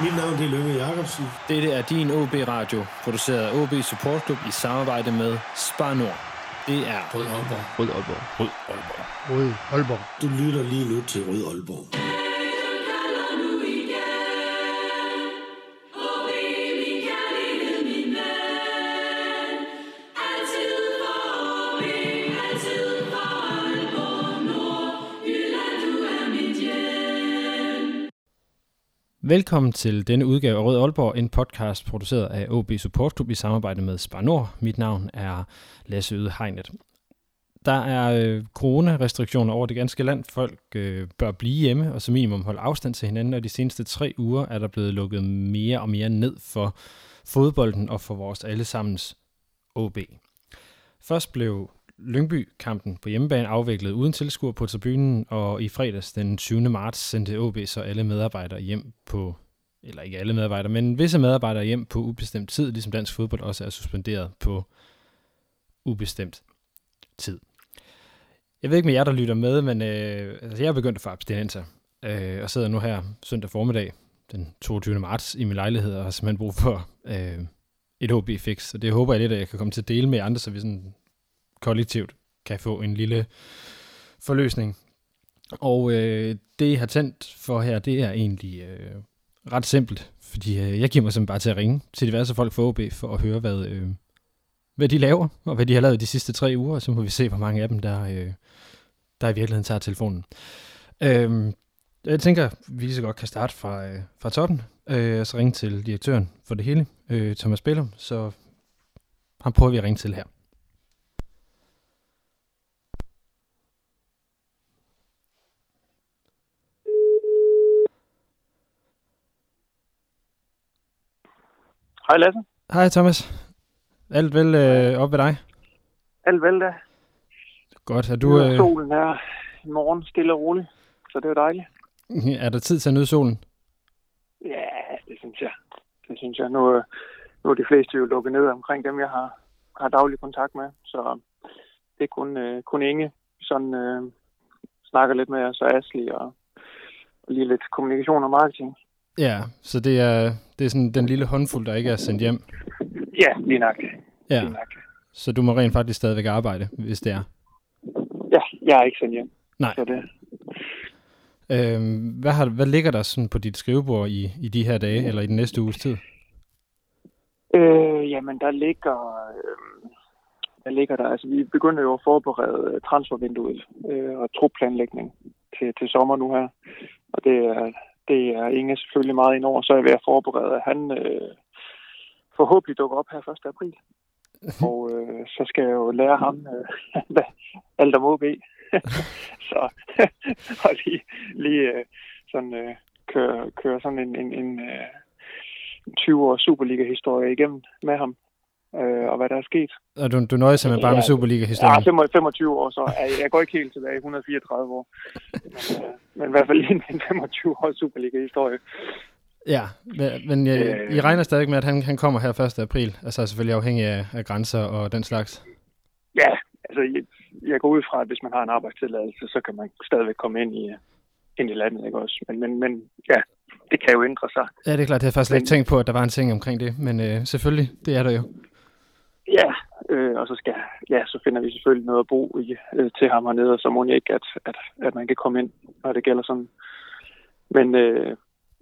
Mit navn er Lønge Jacobsen. Dette er din OB Radio, produceret af OB Support Club i samarbejde med Spar Nord. Det er Rød Aalborg. Rød Aalborg. Rød Aalborg. Rød Aalborg. Du lytter lige nu til Rød Aalborg. Velkommen til denne udgave af Rød Aalborg, en podcast produceret af OB Support Club i samarbejde med Spar Nord. Mit navn er Lasse Yde Hegnet. Der er øh, coronarestriktioner over det ganske land. Folk øh, bør blive hjemme og som minimum holde afstand til hinanden, og de seneste tre uger er der blevet lukket mere og mere ned for fodbolden og for vores allesammens OB. Først blev Lyngby-kampen på hjemmebane afviklet uden tilskuer på tribunen, og i fredags den 20. marts sendte OB så alle medarbejdere hjem på, eller ikke alle medarbejdere, men visse medarbejdere hjem på ubestemt tid, ligesom dansk fodbold også er suspenderet på ubestemt tid. Jeg ved ikke med jer, der lytter med, men øh, altså jeg er begyndt at få abstinenser, øh, og sidder nu her søndag formiddag, den 22. marts, i min lejlighed, og har simpelthen brug for øh, et OB-fix, og det håber jeg lidt, at jeg kan komme til at dele med andre, så vi sådan kollektivt kan få en lille forløsning. Og øh, det, jeg har tændt for her, det er egentlig øh, ret simpelt, fordi øh, jeg giver mig simpelthen bare til at ringe til diverse folk for OB for at høre, hvad, øh, hvad de laver, og hvad de har lavet de sidste tre uger, og så må vi se, hvor mange af dem, der, øh, der i virkeligheden tager telefonen. Øh, jeg tænker, vi lige så godt kan starte fra, øh, fra toppen, øh, og så ringe til direktøren for det hele, øh, Thomas Bellum, så han prøver vi at ringe til her. Hej Lasse. Hej Thomas. Alt vel øh, op ved dig? Alt vel da. Godt. Er Du, øh... Solen her i morgen stille og roligt, så det er dejligt. er der tid til at nyde solen? Ja, det synes jeg. Det synes jeg. Nu, øh, nu er de fleste jo lukket ned omkring dem, jeg har, har daglig kontakt med. Så det er kun, øh, kun Inge, sådan øh, snakker lidt med os og Asli og, og lige lidt kommunikation og marketing. Ja, så det er, det er sådan den lille håndfuld, der ikke er sendt hjem. Ja, lige nok. Ja, Lige nok. så du må rent faktisk stadigvæk arbejde, hvis det er. Ja, jeg er ikke sendt hjem. Nej. Så det, Øhm, hvad, har, hvad ligger der sådan på dit skrivebord i, i de her dage, eller i den næste uges tid? Øh, jamen, der ligger, øh, der ligger der, altså vi begynder jo at forberede transfervinduet øh, og trupplanlægning til, til sommer nu her. Og det er, det er Inge selvfølgelig meget ind over, så er jeg ved at forberede, at han øh, forhåbentlig dukker op her 1. april. Og øh, så skal jeg jo lære ham øh, hvad alt om OB. så og lige, lige øh, sådan øh, køre, køre sådan en, en, en øh, 20-års Superliga-historie igennem med ham, øh, og hvad der er sket. Og du, du nøjes simpelthen bare med Ja, Superliga-historien? Ja, 25 25 år, så jeg, jeg går ikke helt tilbage, 134 år. Men, øh, men i hvert fald lige en 25 års Superliga-historie. Ja, men, men jeg, Øh. I regner stadig med, at han, han kommer her 1. april? Altså selvfølgelig afhængig af, af grænser og den slags? Ja, altså jeg, jeg går ud fra, at hvis man har en arbejdstilladelse, så kan man stadigvæk komme ind i, øh, ind i landet, ikke også? Men, men, men ja, det kan jo ændre sig. Ja, det er klart. Det har jeg faktisk slet ikke Men- tænkt på, at der var en ting omkring det. Men øh, selvfølgelig, det er der jo. Ja, øh, og så skal ja, så finder vi selvfølgelig noget at bo i øh, til ham hernede, og så må jeg ikke, at, at, at man kan komme ind, når det gælder sådan. Men, øh,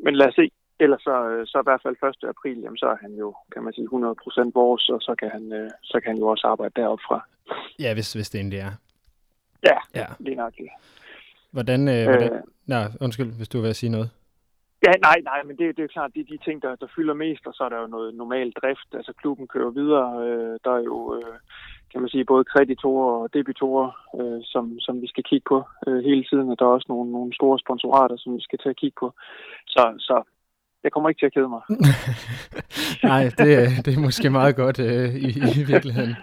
men lad os se. Ellers så, øh, så i hvert fald 1. april, jamen, så er han jo, kan man sige, 100% vores, og så kan han, øh, så kan han jo også arbejde deroppe fra. Ja, hvis, hvis det endelig er. Ja, Ja. lige nok. Hvordan, øh, hvordan... Øh, Nej, undskyld, hvis du vil sige noget. Ja, nej, nej, men det, det er jo klart, det er de ting, der, der fylder mest, og så er der jo noget normal drift. Altså klubben kører videre. Øh, der er jo, øh, kan man sige, både kreditorer og debitorer, øh, som, som vi skal kigge på øh, hele tiden, og der er også nogle, nogle store sponsorater, som vi skal til at kigge på. Så, så jeg kommer ikke til at kede mig. Nej, det, er- det er måske meget godt øh, i, i virkeligheden.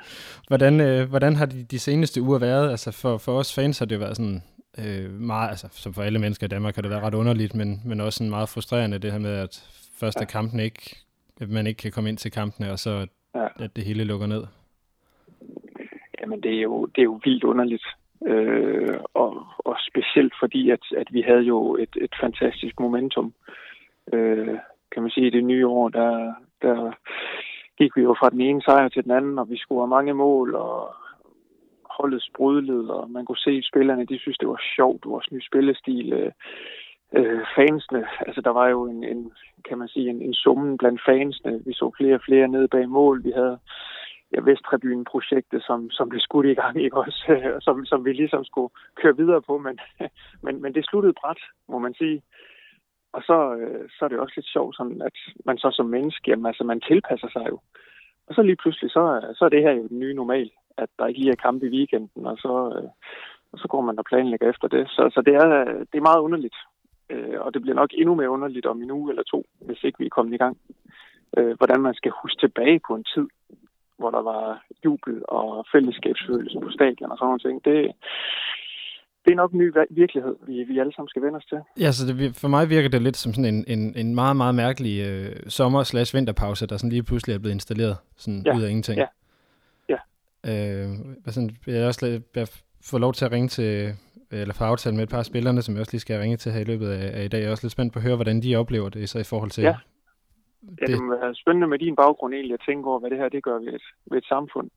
Hvordan, øh, hvordan har de, de seneste uger været? Altså for, for os fans har det jo været sådan øh, meget, altså som for alle mennesker i Danmark har det været ret underligt, men, men også sådan meget frustrerende det her med, at først er kampen ikke, at man ikke kan komme ind til kampene, og så at, Ja. at det hele lukker ned. Jamen, det er jo, det er jo vildt underligt. Øh, og, og specielt fordi, at, at vi havde jo et, et fantastisk momentum. Øh, kan man sige, i det nye år, der, der gik vi jo fra den ene sejr til den anden, og vi scorede mange mål, og holdet sprudlede, og man kunne se, spillerne, de synes, det var sjovt, vores nye spillestil. Øh, øh, fansene, altså der var jo en, en kan man sige, en, en summen blandt fansene. Vi så flere og flere nede bag mål. Vi havde ja, Vesttribunen-projektet, som, som blev skudt i gang, ikke også? som, som vi ligesom skulle køre videre på, men, men, men det sluttede bræt, må man sige. Og så, øh, så er det også lidt sjovt, sådan, at man så som menneske, jamen, altså man tilpasser sig jo. Og så lige pludselig, så, så er det her jo den nye normal, at der ikke lige er kamp i weekenden, og så, øh, og så går man og planlægger efter det. Så, så det, er, det er meget underligt, øh, og det bliver nok endnu mere underligt om en uge eller to, hvis ikke vi er kommet i gang. Øh, hvordan man skal huske tilbage på en tid, hvor der var jubel og fællesskabsfølelse på stadion og sådan noget ting. Det, det er nok en ny virkelighed, vi, vi alle sammen skal vende os til. Ja, så det, for mig virker det lidt som sådan en, en, en meget, meget mærkelig øh, sommer-slash-vinterpause, der sådan lige pludselig er blevet installeret sådan ja. ud af ingenting. Ja. Ja. Øh, sådan, jeg er også jeg får lov til at ringe til, eller få aftale med et par af spillerne, som jeg også lige skal ringe til her i løbet af, af i dag. Jeg er også lidt spændt på at høre, hvordan de oplever det, så i forhold til... Ja, det, det må være spændende med din baggrund egentlig at tænke over, hvad det her det gør ved et, ved et samfund.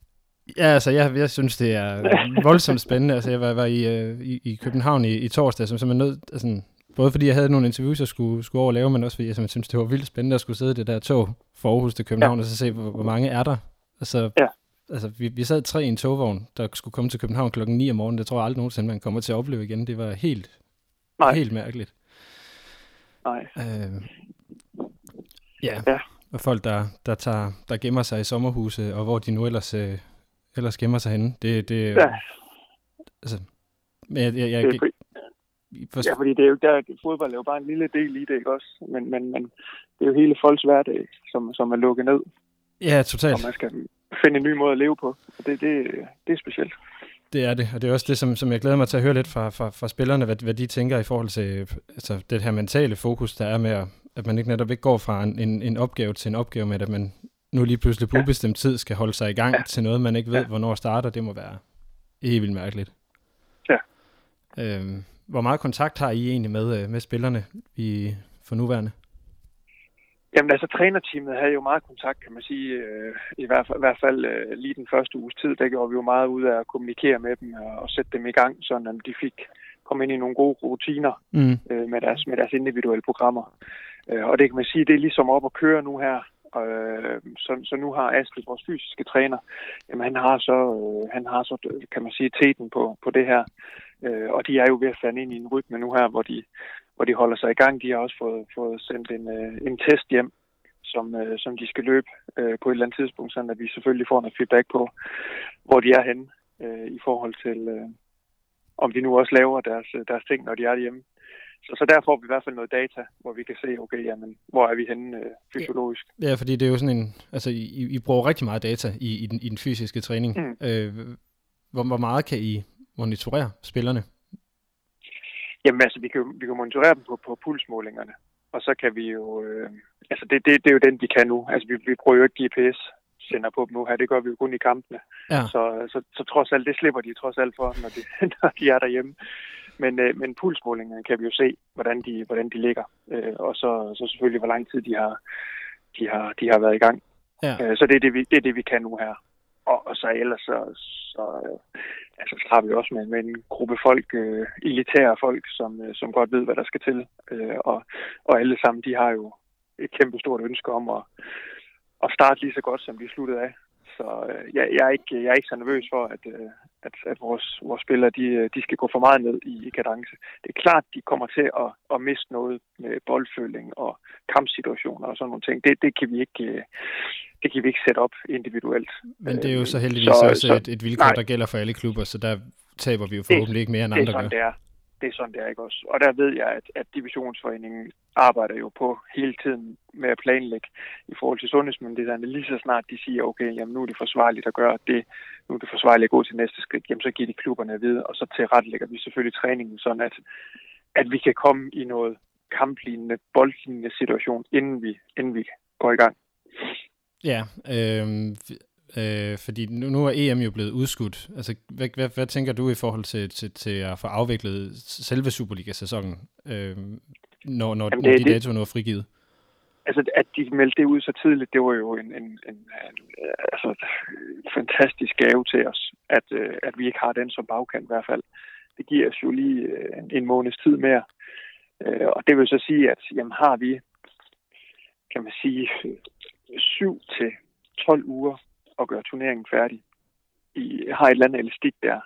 Ja, altså jeg, jeg synes, det er voldsomt spændende. Altså jeg var, var i, øh, i, i København i, i torsdag, som simpelthen nød, altså, både fordi jeg havde nogle interviews, jeg skulle, skulle over lave, men også fordi jeg synes, det var vildt spændende at skulle sidde i det der tog fra Aarhus til København, ja. og så se, hvor, hvor mange er der. Altså, ja. Altså vi, vi sad tre i en togvogn, der skulle komme til København klokken 9 om morgenen. Det tror jeg aldrig nogensinde, man kommer til at opleve igen. Det var helt, Nej. helt mærkeligt. Nej. Øh, ja. ja. Og folk, der, der, tager, der gemmer sig i sommerhuse, og hvor de nu ellers... Øh, ellers gemmer sig henne. Det, det, ja. Altså, men jeg, jeg, jeg, det er. Ja, fordi det er jo der, fodbold er jo bare en lille del i det, ikke også? Men, men, men det er jo hele folks hverdag, som, som er lukket ned. Ja, totalt. Og man skal finde en ny måde at leve på. Og det, det, det er specielt. Det er det, og det er også det, som, som jeg glæder mig til at høre lidt fra, fra, fra spillerne, hvad, hvad de tænker i forhold til altså, det her mentale fokus, der er med, at, at man ikke netop ikke går fra en, en, en opgave til en opgave med, at man nu lige pludselig på ja. ubestemt tid skal holde sig i gang ja. til noget, man ikke ved, ja. hvornår starter, det må være helt vildt mærkeligt. Ja. Øhm, hvor meget kontakt har I egentlig med, øh, med spillerne i, for nuværende? Jamen altså, trænerteamet havde jo meget kontakt, kan man sige. Øh, I hvert fald, i hvert fald øh, lige den første uges tid, der gjorde vi jo meget ud af at kommunikere med dem og, og sætte dem i gang, sådan at de fik komme ind i nogle gode rutiner mm. øh, med, deres, med deres individuelle programmer. Øh, og det kan man sige, det er ligesom op at køre nu her Øh, så, så nu har Astrid, vores fysiske træner, jamen han har så, øh, han har så kan man sige, teten på, på det her. Øh, og de er jo ved at falde ind i en rytme nu her, hvor de, hvor de holder sig i gang. De har også fået, fået sendt en, øh, en test hjem, som, øh, som de skal løbe øh, på et eller andet tidspunkt, så at vi selvfølgelig får noget feedback på, hvor de er henne øh, i forhold til, øh, om de nu også laver deres, deres ting, når de er hjemme. Så, så der får vi i hvert fald noget data, hvor vi kan se, okay, jamen, hvor er vi henne øh, fysiologisk. Ja, fordi det er jo sådan en, altså I, I bruger rigtig meget data i, i, den, i den fysiske træning. Mm. Øh, hvor, hvor meget kan I monitorere spillerne? Jamen altså, vi kan, vi kan monitorere dem på, på pulsmålingerne, og så kan vi jo, øh, altså det, det, det er jo den, vi kan nu. Altså vi, vi bruger jo ikke GPS sender på dem nu her. Det gør vi jo kun i kampene. Ja. Så, så, så trods alt, det slipper de trods alt for, når de, når de er derhjemme. Men, øh, men pulsmålingerne kan vi jo se, hvordan de, hvordan de ligger. Øh, og så, så selvfølgelig, hvor lang tid de har, de har, de har været i gang. Ja. Øh, så det er det, vi, det er det, vi kan nu her. Og, og så ellers så, så, altså, så har vi også med, med en gruppe folk, øh, elitære folk, som, øh, som godt ved, hvad der skal til. Øh, og, og alle sammen, de har jo et kæmpe stort ønske om at, at starte lige så godt, som de sluttede af. Så øh, jeg, jeg, er ikke, jeg er ikke så nervøs for, at, øh, at, at vores, vores spillere de, øh, de skal gå for meget ned i, i kadence. Det er klart, de kommer til at, at miste noget med boldføling og kampsituationer og sådan nogle ting. Det, det, kan vi ikke, øh, det kan vi ikke sætte op individuelt. Men det er jo så heldigvis så, også så, et, et vilkår, nej. der gælder for alle klubber, så der taber vi jo forhåbentlig ikke mere end andre gør. Det er det er sådan, det er ikke også. Og der ved jeg, at, at divisionsforeningen arbejder jo på hele tiden med at planlægge i forhold til sundhedsmyndighederne. Lige så snart de siger, okay, jamen nu er det forsvarligt at gøre det, nu er det forsvarligt at gå til næste skridt, jamen så giver de klubberne at vide, og så tilrettelægger vi selvfølgelig træningen sådan, at, at vi kan komme i noget kamplignende, boldlignende situation, inden vi, inden vi går i gang. Ja, øh, Øh, fordi nu, nu er EM jo blevet udskudt. Altså, hvad, hvad, hvad tænker du i forhold til, til, til at få afviklet selve Superliga-sæsonen, øh, når, når, Jamen, det, når de datoer nu er frigivet? altså, at de meldte det ud så tidligt, det var jo en, en, en, en altså, en fantastisk gave til os, at, øh, at vi ikke har den som bagkant i hvert fald. Det giver os jo lige øh, en, en måneds tid mere. Øh, og det vil så sige, at jamen, har vi, kan man sige, 7 til 12 uger at gøre turneringen færdig, i, har et eller andet elastik der,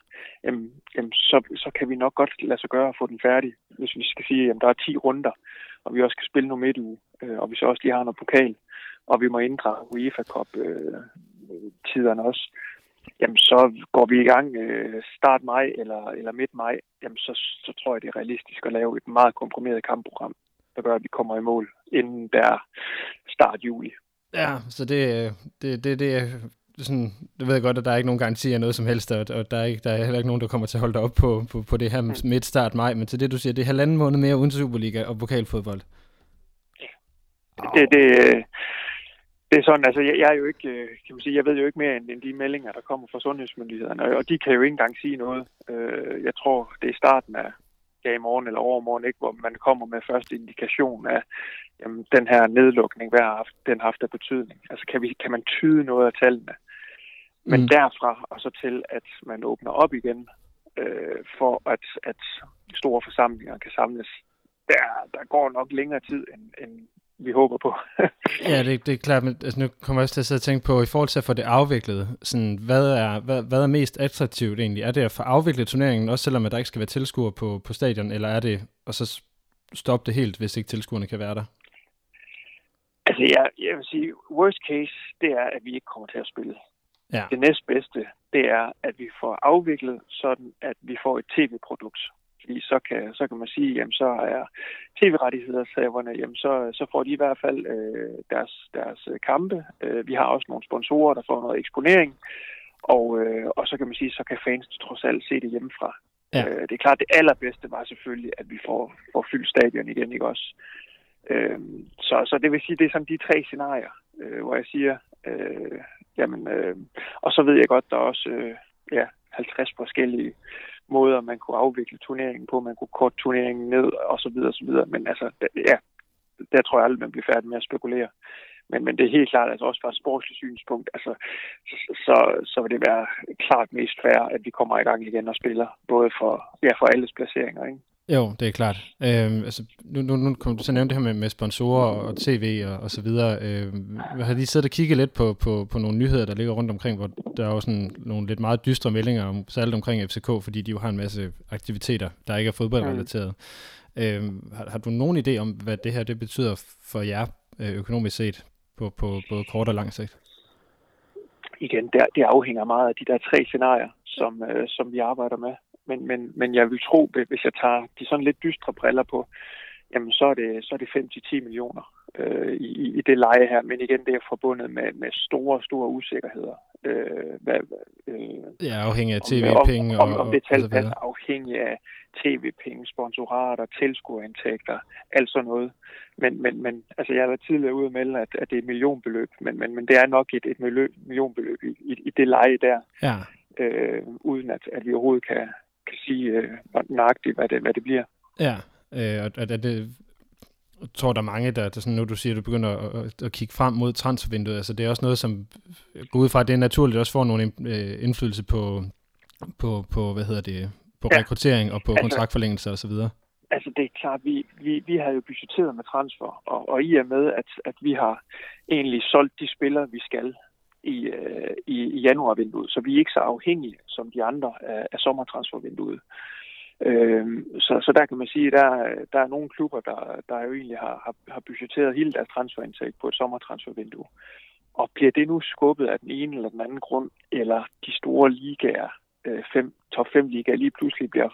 jamen, jamen, så, så kan vi nok godt lade sig gøre at få den færdig. Hvis vi skal sige, at der er 10 runder, og vi også skal spille noget midtuge, øh, og vi så også lige har noget pokal, og vi må inddrage UEFA Cup øh, tiderne også, jamen så går vi i gang øh, start maj eller, eller midt maj, jamen så, så tror jeg, det er realistisk at lave et meget komprimeret kampprogram, der gør, at vi kommer i mål inden der start juli. Ja, så det, det, det, det sådan, det ved jeg godt, at der er ikke nogen garanti af noget som helst, og, og der, er ikke, der er heller ikke nogen, der kommer til at holde dig op på, på, på det her mm. midt start maj, men til det, du siger, det er halvanden måned mere uden Superliga og pokalfodbold. Ja. Det, det, det er sådan, altså jeg, jeg er jo ikke, øh, kan man sige, jeg ved jo ikke mere end, end de meldinger, der kommer fra sundhedsmyndighederne, og de kan jo ikke engang sige noget. Øh, jeg tror, det er starten af, ja, i morgen eller overmorgen, ikke, hvor man kommer med første indikation af, jamen, den her nedlukning, har haft, den har haft af betydning. Altså kan, vi, kan man tyde noget af tallene? Men mm. derfra og så til, at man åbner op igen, øh, for at, at store forsamlinger kan samles, der, der går nok længere tid, end, end vi håber på. ja, det, det er klart, men altså, nu kommer jeg også til at sidde og tænke på, i forhold til at få det afviklet, sådan, hvad, er, hvad, hvad er mest attraktivt egentlig? Er det at få afviklet turneringen, også selvom at der ikke skal være tilskuere på, på stadion, eller er det at så stoppe det helt, hvis ikke tilskuerne kan være der? Altså, jeg, jeg vil sige, worst case, det er, at vi ikke kommer til at spille. Ja. Det næstbedste, det er, at vi får afviklet sådan, at vi får et tv-produkt. Fordi så kan, så kan man sige, jamen så er tv-rettighedshaverne, jamen så, så får de i hvert fald øh, deres, deres kampe. Øh, vi har også nogle sponsorer, der får noget eksponering. Og, øh, og så kan man sige, så kan fans trods alt se det hjemmefra. Ja. Øh, det er klart, det allerbedste var selvfølgelig, at vi får, får fyldt stadion igen, ikke også? Øh, så, så det vil sige, det er sådan de tre scenarier, øh, hvor jeg siger, øh, jamen, øh, og så ved jeg godt, der er også øh, ja, 50 forskellige måder, man kunne afvikle turneringen på. Man kunne korte turneringen ned, og så videre, og så videre. Men altså, ja, der tror jeg aldrig, man bliver færdig med at spekulere. Men, men det er helt klart, altså også fra et sportsligt synspunkt, altså, så, så, så vil det være klart mest fair, at vi kommer i gang igen og spiller, både for, ja, for alles placeringer, ikke? Jo, det er klart. Øhm, altså, nu, nu, nu kom du til at nævne det her med, med sponsorer og tv og, og så videre. Øhm, jeg har lige siddet og kigget lidt på, på, på nogle nyheder, der ligger rundt omkring, hvor der er jo sådan nogle lidt meget dystre meldinger, om, særligt omkring FCK, fordi de jo har en masse aktiviteter, der ikke er fodboldrelateret. Mm. Øhm, har, har du nogen idé om, hvad det her det betyder for jer øh, økonomisk set, på, på både kort og lang sigt? Igen, det, det afhænger meget af de der tre scenarier, som, øh, som vi arbejder med men, men, men jeg vil tro, hvis jeg tager de sådan lidt dystre briller på, jamen så er det, så er det 5-10 millioner øh, i, i det leje her. Men igen, det er forbundet med, med store, store usikkerheder. Øh, hvad, øh, ja, afhængig af tv-penge. Om, om, om, det tal passer afhængig af tv-penge, sponsorater, tilskuerindtægter, alt sådan noget. Men, men, men altså, jeg har været tidligere ude at melde, at, at det er et millionbeløb, men, men, men det er nok et, et millionbeløb i, i, i det leje der. Ja. Øh, uden at, at vi overhovedet kan, kan sige øh, nøjagtigt, hvad det, hvad det bliver. Ja, øh, og, og det, jeg tror, der er mange, der, der sådan, nu du siger, du begynder at, at, kigge frem mod transfervinduet, altså det er også noget, som går ud fra, at det er naturligt også får nogle øh, indflydelse på, på, på, hvad hedder det, på ja. rekruttering og på altså, kontraktforlængelse og så videre. Altså det er klart, vi, vi, vi har jo budgetteret med transfer, og, og i og med, at, at vi har egentlig solgt de spillere, vi skal, i, øh, i, i januarvinduet, så vi er ikke så afhængige som de andre af, af sommertransfervinduet. Øh, så, så der kan man sige, at der, der er nogle klubber, der, der jo egentlig har, har, har budgetteret hele deres transferindtægt på et sommertransfervindue. Og bliver det nu skubbet af den ene eller den anden grund, eller de store ligaer, øh, fem, top 5 ligaer, lige pludselig bliver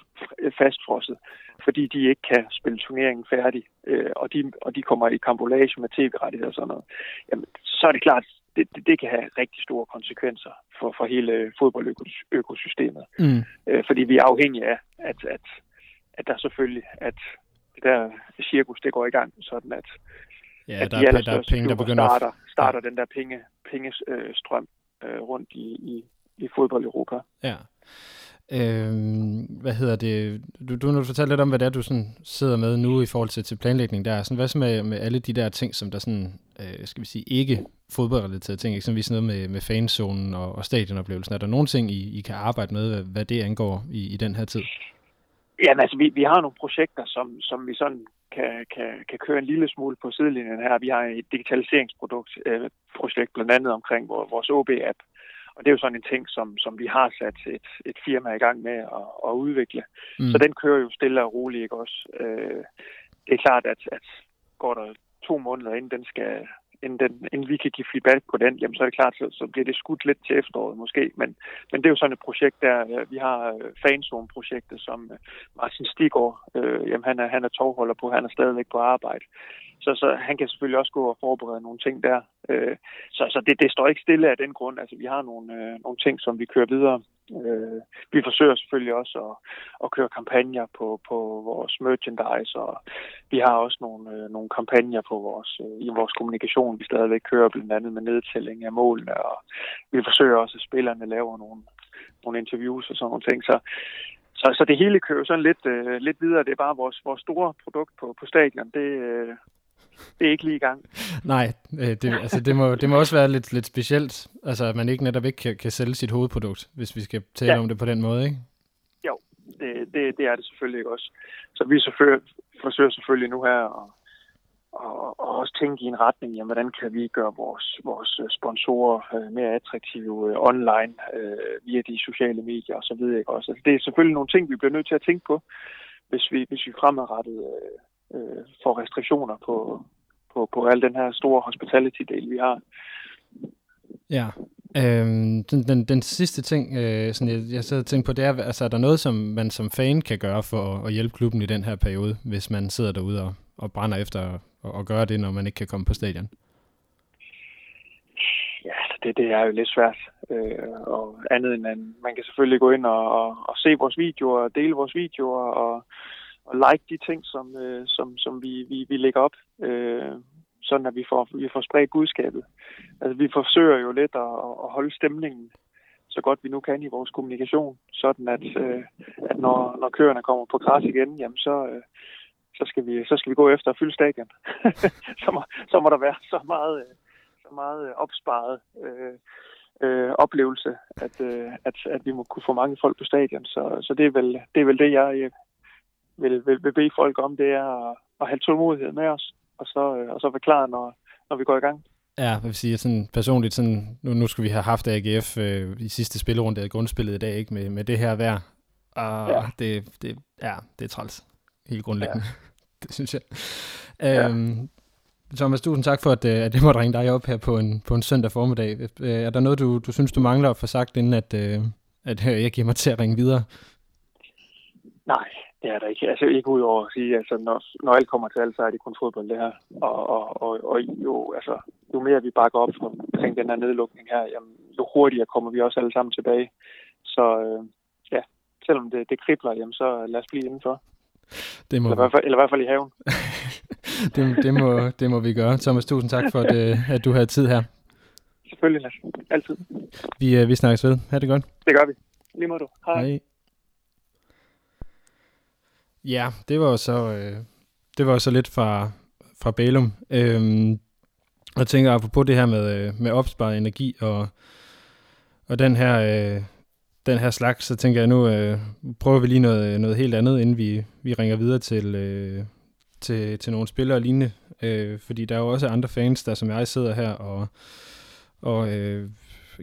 fastfrosset, fordi de ikke kan spille turneringen færdig, øh, og, de, og de kommer i kambolage med tv-rettigheder og sådan noget, jamen, så er det klart, det, det, det kan have rigtig store konsekvenser for, for hele fodboldøkosystemet. Mm. Øh, fordi vi er afhængige af, at, at, at der selvfølgelig, at det der cirkus, det går i gang, sådan at, ja, at der, de er, der er penge, der begynder starter, starter ja. den der penge, pengestrøm øh, rundt i, i, i fodbold Europa. Ja. Øh, hvad hedder det? Du, du, du fortælle lidt om, hvad det er, du sådan sidder med nu i forhold til, til planlægning der. Sådan, hvad så med, med alle de der ting, som der sådan, øh, skal vi sige, ikke fodboldrelaterede ting, eksempelvis noget med, med fanzonen og, og stadionoplevelsen. Er der nogle ting, I, I kan arbejde med, hvad, hvad det angår i, i den her tid? Jamen altså, vi, vi har nogle projekter, som, som vi sådan kan, kan, kan køre en lille smule på sidelinjen her. Vi har et digitaliseringsprodukt, øh, projekt blandt andet omkring vores OB-app, og det er jo sådan en ting, som, som vi har sat et, et firma i gang med at, at udvikle. Mm. Så den kører jo stille og roligt, ikke også? Øh, det er klart, at, at går der to måneder, inden den skal inden, den, inden vi kan give feedback på den, jamen så er det klart, så, så bliver det skudt lidt til efteråret måske. Men, men det er jo sådan et projekt der, vi har øh, fanzone-projektet, som øh, Martin Stigård, øh, jamen han er, han er tovholder på, han er stadigvæk på arbejde. Så, så han kan selvfølgelig også gå og forberede nogle ting der. Øh, så så det, det står ikke stille af den grund. Altså vi har nogle, øh, nogle ting, som vi kører videre. Øh, vi forsøger selvfølgelig også at, at køre kampagner på, på vores merchandise, og vi har også nogle, øh, nogle kampagner på vores, øh, i vores kommunikation, vi stadigvæk kører blandt andet med nedtælling af målene, og vi forsøger også, at spillerne laver nogle, nogle interviews og sådan nogle ting. Så, så, så det hele kører sådan lidt, øh, lidt videre. Det er bare vores, vores store produkt på, på stadion. Det, øh, det er ikke lige i gang. Nej, øh, det, altså det, må, det må også være lidt, lidt specielt, altså at man ikke netop ikke kan, kan sælge sit hovedprodukt, hvis vi skal tale ja. om det på den måde, ikke? Jo, det, det, det er det selvfølgelig ikke også. Så vi selvfølgelig, forsøger selvfølgelig nu her at, og, og også tænke i en retning, jamen, hvordan kan vi gøre vores, vores sponsorer øh, mere attraktive øh, online øh, via de sociale medier og så videre. Ikke? Også. Altså, det er selvfølgelig nogle ting, vi bliver nødt til at tænke på, hvis vi, hvis vi fremadrettet øh, øh, får restriktioner på, på, på al den her store hospitality-del, vi har. Ja, Øhm, den, den, den sidste ting, øh, sådan jeg, jeg sidder og tænker på, det er, altså, er der noget, som man som fan kan gøre for at, at hjælpe klubben i den her periode, hvis man sidder derude og, og brænder efter at, at gøre det, når man ikke kan komme på stadion? Ja, det, det er jo lidt svært. Øh, og andet end, at man kan selvfølgelig gå ind og, og, og se vores videoer, og dele vores videoer, og og like de ting, som, øh, som, som vi, vi, vi lægger op, øh, sådan at vi får, vi får spredt budskabet. Altså, vi forsøger jo lidt at, at holde stemningen så godt vi nu kan i vores kommunikation, sådan at, øh, at når, når køerne kommer på græs igen, jamen så, øh, så, skal vi, så skal vi gå efter at fylde stadion. så, må, så må der være så meget, øh, så meget øh, opsparet øh, øh, oplevelse, at, øh, at, at vi må kunne få mange folk på stadion. Så, så det, er vel, det er vel det, jeg vil, vil, vil bede folk om, det er at, at have tålmodighed med os, og så, øh, og så være klar, når, når vi går i gang. Ja, jeg vil sige sådan personligt, sådan, nu, nu skulle vi have haft AGF øh, i sidste spillerunde af grundspillet i dag, ikke med, med det her vejr. Og ja. det, det, ja, det er træls. Helt grundlæggende. Ja. det synes jeg. Ja. Øhm, Thomas, tusind tak for, at, øh, at det måtte ringe dig op her på en, på en søndag formiddag. Øh, er der noget, du, du synes, du mangler at få sagt, inden at, at jeg giver mig til at ringe videre? Nej, det er der ikke. Altså ikke ud over at sige, altså når, når alt kommer til alt, så er det kun fodbold det her. Og, og, og, og jo, altså, jo mere vi bakker op omkring den her nedlukning her, jamen, jo hurtigere kommer vi også alle sammen tilbage. Så øh, ja, selvom det, det kribler, jamen, så lad os blive indenfor. Det må eller, i hvert fald, eller i hvert fald i haven. det, det, må, det må vi gøre. Thomas, tusind tak for, at, øh, at du havde tid her. Selvfølgelig, Lasse. Altid. Vi, øh, vi snakkes ved. Ha' det godt. Det gør vi. Lige må du. Hej. Hej. Ja, det var jo så, øh, det var jo så lidt fra, fra Bælum. Øhm, jeg tænker, apropos det her med, øh, med opsparet energi og, og den her, øh, den her slags, så tænker jeg nu, øh, prøver vi lige noget, noget helt andet, inden vi, vi ringer videre til, øh, til, til nogle spillere og lignende. Øh, fordi der er jo også andre fans, der som jeg sidder her og, og øh,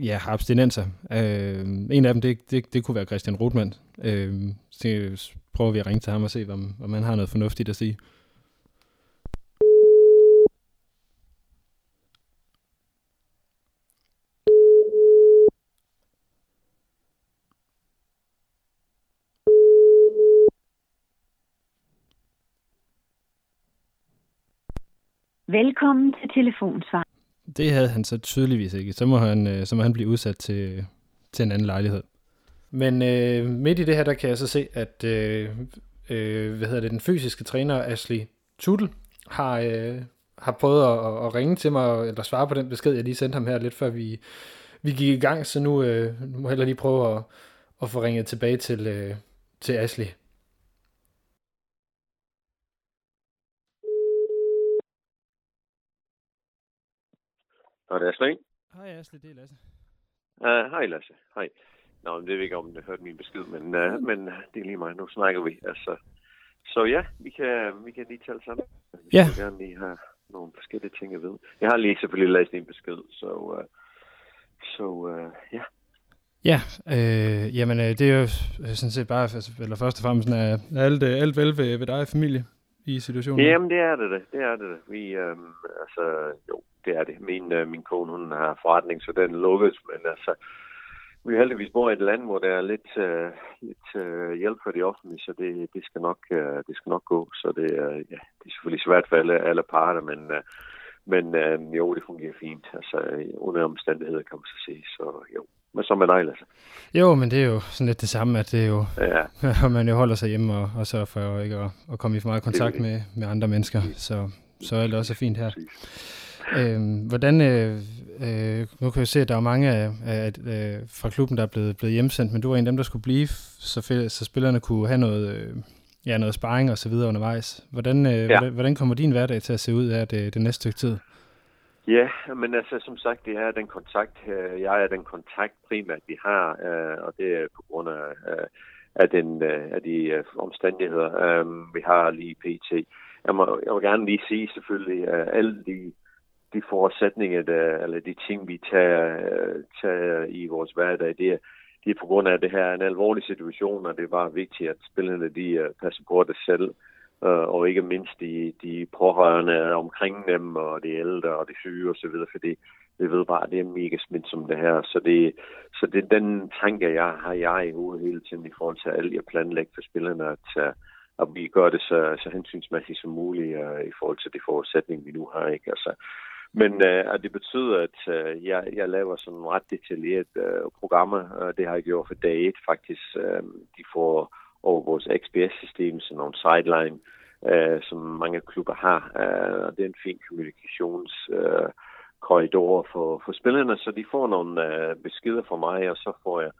ja, har abstinenser. Øh, en af dem, det, det, det kunne være Christian Rothmann. Øh, så prøver vi at ringe til ham og se, om, om han har noget fornuftigt at sige. Velkommen til telefonsvar. Det havde han så tydeligvis ikke. Så må han, øh, så må han blive udsat til, til en anden lejlighed. Men øh, midt i det her, der kan jeg så se, at øh, øh, hvad hedder det, den fysiske træner Ashley Tuttle har, øh, har prøvet at, at ringe til mig, eller svare på den besked, jeg lige sendte ham her lidt før vi, vi gik i gang, så nu, øh, nu må jeg lige prøve at, at få ringet tilbage til, øh, til Ashley. Og det er Ashley. Hej Ashley, det er Lasse. Uh, hej Lasse, hej. Nå, men det ved ikke, om du hørte min besked, men, uh, men det er lige mig. Nu snakker vi. Altså, så ja, vi kan, vi kan lige tale sammen. Vi Ja. vil gerne lige have nogle forskellige ting at vide. Jeg har lige selvfølgelig læst din besked, så, uh, så uh, ja. Ja, øh, jamen øh, det er jo øh, sådan set bare, altså, eller først og fremmest, er er alt, øh, alt vel ved, ved dig og familie i situationen. Jamen, det er det, det, det er det. Vi, øhm, altså, jo, det er det. Min, øh, min kone, hun har forretning, så den lukkes, men altså, vi heldigvis bor i et land, hvor der er lidt, øh, lidt øh, hjælp for de offentlige, så det, det, skal nok, øh, det skal nok gå. Så det, øh, ja, det er selvfølgelig svært for alle, alle parter, men, øh, men øh, jo, det fungerer fint. Altså, under omstændigheder, kan man så sige. Så jo, men så med dig, Lasse. Jo, men det er jo sådan lidt det samme, at det er jo, Ja, man jo holder sig hjemme og, og sørger for ikke at, at komme i for meget kontakt det. med, med andre mennesker, så, så alt er også fint her. Øhm, hvordan, øh, øh, nu kan jeg se, at der er mange af, af, øh, fra klubben, der er blevet, blevet hjemsendt, men du var en af dem, der skulle blive, så, så spillerne kunne have noget, øh, ja, noget sparring og så videre undervejs. Hvordan, øh, ja. hvordan, hvordan kommer din hverdag til at se ud her det, det næste stykke tid? Ja, men altså som sagt, det er den kontakt, øh, jeg er den kontakt primært, vi har, øh, og det er på grund af, øh, af, den, øh, af de øh, omstændigheder, øh, vi har lige pt. Jeg må, jeg vil gerne lige sige selvfølgelig, at alle de, de forudsætninger, der, eller de ting, vi tager, øh, tager i vores hverdag, det er, det er på grund af, det her er en alvorlig situation, og det er bare vigtigt, at spillerne de øh, passer på det selv øh, og ikke mindst de, de pårørende omkring dem, og de ældre og de syge osv., fordi vi ved bare, at det er mega smitsomt det her. Så det, så det er den tanke, jeg har jeg i hovedet hele tiden i forhold til alt, jeg planlægger for spillerne, at, øh, at vi gør det så, så hensynsmæssigt som muligt uh, i forhold til de forudsætninger, vi nu har. Ikke? Altså, men uh, at det betyder, at uh, jeg, jeg laver sådan ret detaljeret uh, programmer, Uh, det har jeg gjort for dag 1 faktisk. Uh, de får over vores XPS-system, sådan nogle sideline, øh, som mange klubber har. Øh, og det er en fin kommunikationskorridor øh, korridor for, for spillerne, så de får nogle øh, beskeder fra mig, og så får jeg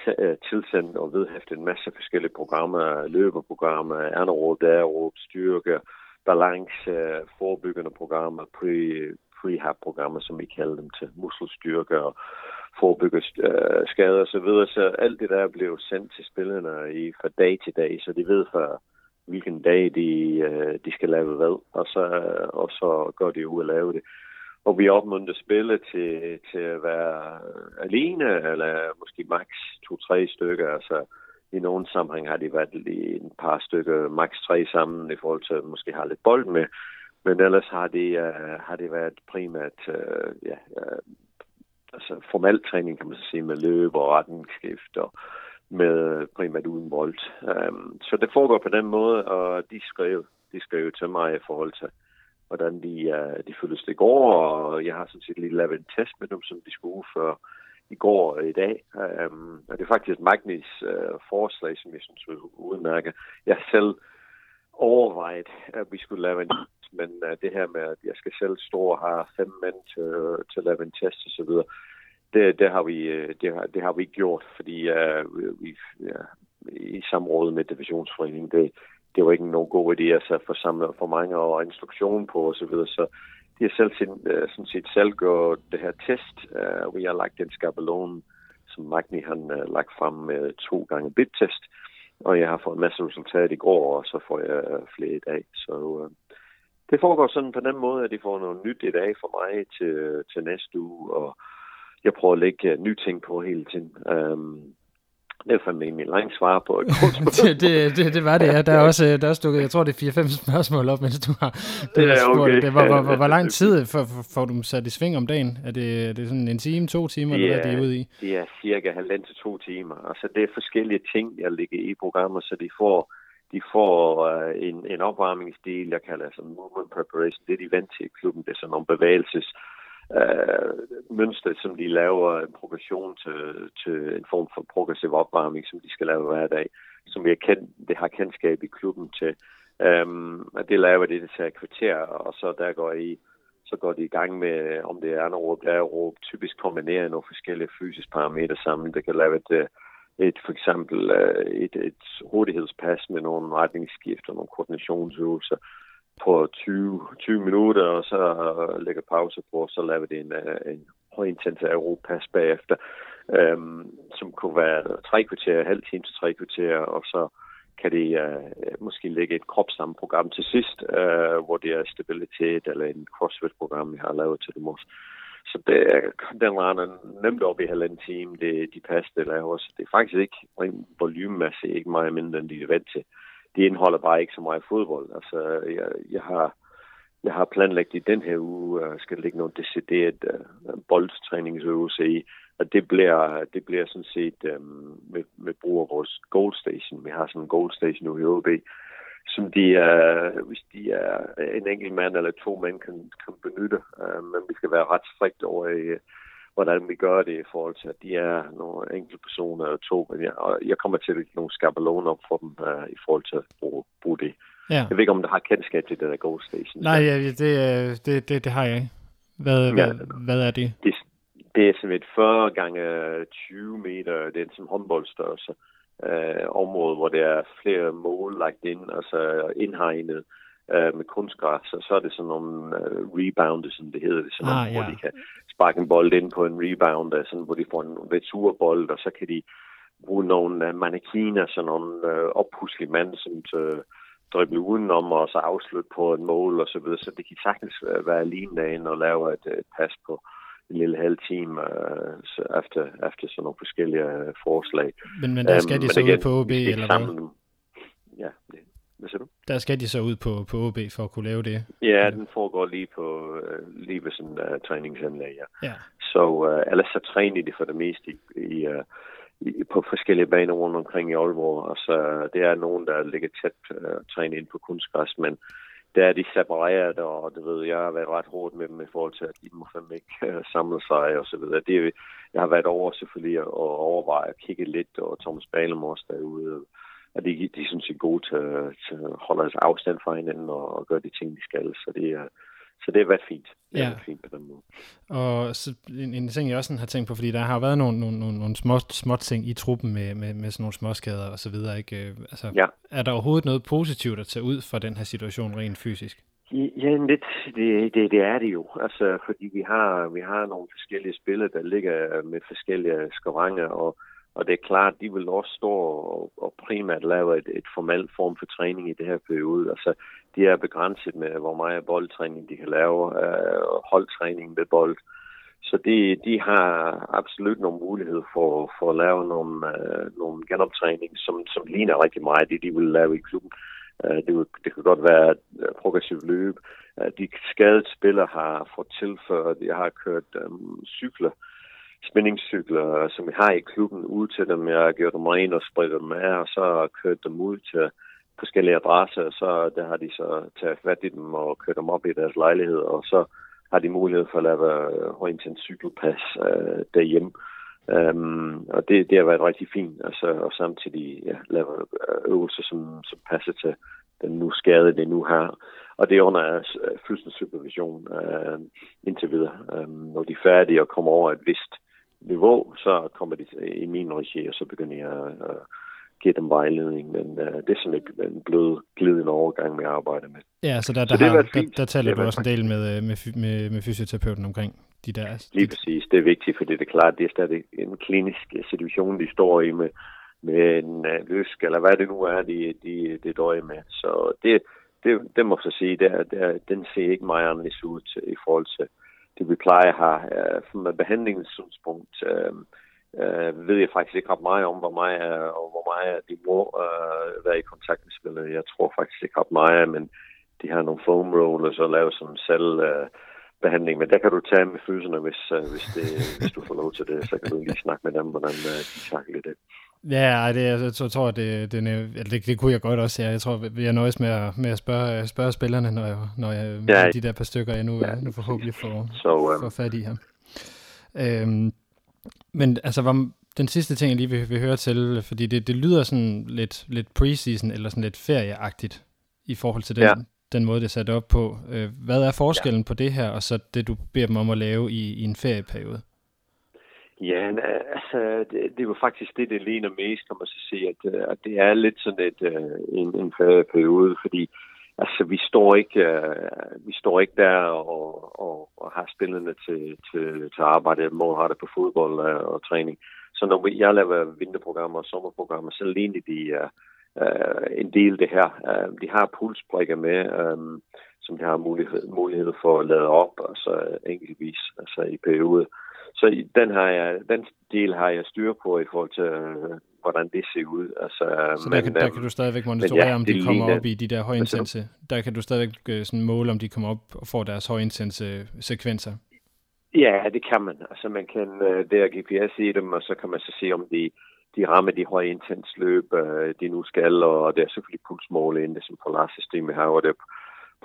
t- øh, tilsendt og vedhæftet en masse forskellige programmer, løbeprogrammer, anaerob, aerob, styrke, balance, øh, forebyggende programmer, pre, prehab-programmer, som vi kalder dem til muskelstyrke og forebygge øh, skader og så videre. Så alt det der blev sendt til spillerne i, fra dag til dag, så de ved for hvilken dag de, øh, de skal lave hvad, og så, øh, og så går de ud og lave det. Og vi opmuntrer spillet til, til at være alene, eller måske maks to-tre stykker. Altså, i nogle sammenhæng har de været i en par stykker, maks tre sammen, i forhold til at måske have lidt bold med. Men ellers har det, uh, øh, har det været primært uh, ja, uh, altså formal træning, kan man så sige, med løb og rettenskift og med primært uden bold. Um, øhm, så det foregår på den måde, og de skrev, de skrev til mig i forhold til, hvordan de, uh, de føltes det går, og jeg har sådan set lige lavet en test med dem, som de skulle udføre i går og i dag. Um, og det er faktisk Magnis uh, forslag, som jeg synes er udmærket. Jeg selv overvejet, at vi skulle lave en men uh, det her med, at jeg skal selv stå og have fem mænd til, til at lave en test og så videre, det, det, har vi, øh, det, har, det har vi ikke gjort, fordi uh, vi, ja, i samråd med divisionsforeningen, det, det var ikke nogen god idé at få samlet for mange og instruktion på og så videre, så de har selv uh, sådan set selv gjort det her test. Uh, vi har lagt en skabelon, som Magni han uh, lagt frem med to gange bit-test, og jeg har fået en masse resultat i går, og så får jeg flere i dag. Så det foregår sådan på den måde, at de får noget nyt i dag for mig til, til næste uge, og jeg prøver at lægge nye ting på hele tiden. Um, det er fandme en lang svar på et det, det, det, det, var det, ja. Der er også, der er også dukket, jeg tror, det er 4-5 spørgsmål op, mens du har det, ja, okay. det. Hvor, hvor, hvor, hvor lang tid får, får du sat i sving om dagen? Er det, er det sådan en time, to timer, det er, eller hvad er det ude i? Det er cirka halvanden til to timer. Altså, det er forskellige ting, jeg ligger i programmer, så de får de får uh, en, en opvarmningsdel, jeg kalder altså movement preparation. Det er de vant til i klubben. Det er sådan nogle bevægelses øh, uh, mønster, som de laver en progression til, til en form for progressiv opvarmning, som de skal lave hver dag, som vi er kendt, det har kendskab i klubben til. Um, og det laver det, det tager kvarter, og så der går i så går de i gang med, om det er anaerob, aerob, typisk kombinere nogle forskellige fysiske parametre sammen. Det kan lave et øh, et for eksempel øh, et, et hurtighedspas med nogle retningsskift og nogle koordinationsøvelser på 20, 20 minutter, og så lægger pause på, og så laver det en, øh, en højintens aeropas bagefter, øhm, som kunne være tre kvarter, halv time til tre kvarter, og så kan det øh, måske lægge et kropssamprogram til sidst, øh, hvor det er stabilitet eller en CrossFit-program, vi har lavet til dem også. Så det, den render nemt op i halvanden time, det, de pas, det laver. Så det er faktisk ikke rent volumemæssigt ikke meget mindre, end de er vant til. De indeholder bare ikke så meget fodbold. Altså, jeg, jeg har jeg har planlagt i den her uge, uh, skal ligge nogle decideret uh, boldtræningsøvelse i, og det bliver, det bliver sådan set um, med, med brug af vores goalstation. Vi har sådan en goalstation nu i OB, som de er, hvis de er en enkelt mand eller to mænd kan, kan benytte. Uh, men vi skal være ret strikt over i, hvordan vi gør det i forhold til, at de er nogle enkelte personer eller to. Men jeg, og jeg kommer til at lægge nogle skabeloner op for dem uh, i forhold til at bruge, bruge det. Ja. Jeg ved ikke, om du har kendskab til det der Gold Station. Nej, ja, det, det, det, det har jeg ikke. Hvad, ja, hvad, hvad er det? det? Det er et 40 gange 20 meter, det er som håndboldstørrelse øh, område, hvor der er flere mål lagt ind, altså indhegnet øh, med kunstgræs, og så er det sådan nogle øh, rebound, som det hedder, det, sådan ah, nogle, ja. hvor de kan sparke en bold ind på en rebound, sådan, hvor de får en returbold, og så kan de bruge nogle uh, mannequiner, sådan nogle uh, oppuslige mand, som til, drible udenom og så afslutte på et mål og så videre. Så det kan sagtens være alene derinde og lave et, et pas på en lille halv time uh, efter, efter sådan nogle forskellige uh, forslag. Men, men der skal um, de så ud på OB, eller hvad? Ja, det, hvad siger du? Der skal de så ud på, på OB for at kunne lave det? Ja, den foregår lige på uh, lige ved sådan uh, træningsanlæg, ja. ja. Så uh, ellers så træner de for det meste i, i uh, på forskellige baner rundt omkring i Aalborg. Og så det er nogen, der ligger tæt uh, træne ind på kunstgræs, men der er de separeret, og det ved jeg har været ret hårdt med dem i forhold til, at de må fandme ikke uh, samle sig og så videre. Det, jeg har været over selvfølgelig at overveje at kigge lidt, og Thomas Balem også derude, øh, at de, de synes, de er gode til, til at holde deres afstand fra hinanden og, og gøre de ting, de skal. Så det er, så det har været fint. Det ja. har været fint på den måde. Og så en, en ting, jeg også har tænkt på, fordi der har været nogle, nogle, nogle, nogle små, små ting i truppen med, med, med sådan nogle småskader og så videre. Ikke? Øh, altså, ja. Er der overhovedet noget positivt at tage ud fra den her situation rent fysisk? Ja, lidt. Det, det, det er det jo. Altså, fordi vi har, vi har nogle forskellige spillere, der ligger med forskellige skavanger, og og det er klart, de vil også stå og, og primært lave et, et formelt form for træning i det her periode. Altså, de er begrænset med, hvor meget boldtræning de kan lave, øh, holdtræning med bold. Så de, de har absolut nogle mulighed for, for at lave nogle, øh, nogle genoptræning, som, som ligner rigtig meget det, de vil lave i klubben. Øh, det, vil, det kan godt være et øh, progressivt løb. Øh, de skadede spillere har fået tilført, jeg har kørt øh, cykler, spændingscykler, som vi har i klubben, ud til dem. Jeg har gjort dem rene og spredt dem af, og så kørt dem ud til forskellige adresser, så der har de så taget fat i dem og kørt dem op i deres lejlighed, og så har de mulighed for at lave højintens øh, cykelpas øh, derhjemme. Um, og det, det har været rigtig fint, altså, og samtidig ja, lave øh, øvelser, som, som passer til den nu skade, det nu har. Og det er under øh, uh, fuldstændig supervision uh, indtil videre. Um, når de er færdige og kommer over et vist niveau, så kommer de i min regi, og så begynder jeg at give dem vejledning. Men uh, det er sådan en, blød, glidende overgang, vi arbejder med. Ja, så der, der, så har, der, der taler du også en del med, øh, med, med, med fysioterapeuten omkring de der... Lige præcis, det er vigtigt, fordi det er klart, det er stadig en klinisk situation, de står i med, med en uh, lysk, eller hvad det nu er, de, de, de døjer med. Så det, det, det må jeg så sige, det, det, den ser ikke meget anderledes ud i forhold til det, vi plejer her. have. Øh, uh, fra behandlingssynspunkt uh, uh, ved jeg faktisk ikke ret meget om, hvor meget, og hvor meget de må uh, være i kontakt med spillerne. Jeg tror faktisk ikke ret meget, men de har nogle foam rollers og laver sådan selv uh, behandling, men der kan du tage med fødserne, hvis, uh, hvis, det, hvis du får lov til det, så kan du lige snakke med dem, hvordan uh, de takler det. Ja, det, jeg, jeg tror, det, det, det, det kunne jeg godt også. Ja. Jeg tror, jeg nøjes med at, med at spørge, spørge spillerne, når jeg, når jeg ja, de der par stykker, jeg nu, ja, nu forhåbentlig får, så, um, får fat i her. Øhm, men altså, hvor, den sidste ting, jeg lige vil, vil høre til, fordi det, det lyder sådan lidt, lidt preseason, eller sådan lidt ferieagtigt, i forhold til den, ja. den måde, det er sat op på. Øh, hvad er forskellen ja. på det her, og så det, du beder dem om at lave i, i en ferieperiode? Ja, øh, altså, det, det var faktisk det, det ligner mest, kan man så sige, at, øh, at det er lidt sådan et, øh, en, en periode, fordi altså, vi står ikke, uh, vi står ikke der og, og, og har spillerne til, til, til arbejde, målrettet på fodbold og, og træning. Så når jeg laver vinterprogrammer og sommerprogrammer, så ligner de uh, uh, en del det her. Uh, de har pulsbrikker med, um, som de har mulighed, mulighed for at lade op, altså enkeltvis, altså i periode. Så den, har jeg, den del har jeg styr på i forhold til, øh, hvordan det ser ud. Altså, så der, men, kan, der kan du stadigvæk monitorere, ja, om de kommer ligner, op i de der højintense. Der kan du stadigvæk øh, sådan måle, om de kommer op og får deres højintense sekvenser. Ja, det kan man. Altså man kan der GPS i dem, og så kan man så se, om de, de rammer de høje intens løb, uh, de nu skal, og det er selvfølgelig pulsmål inden det som polarsystemet har, og det er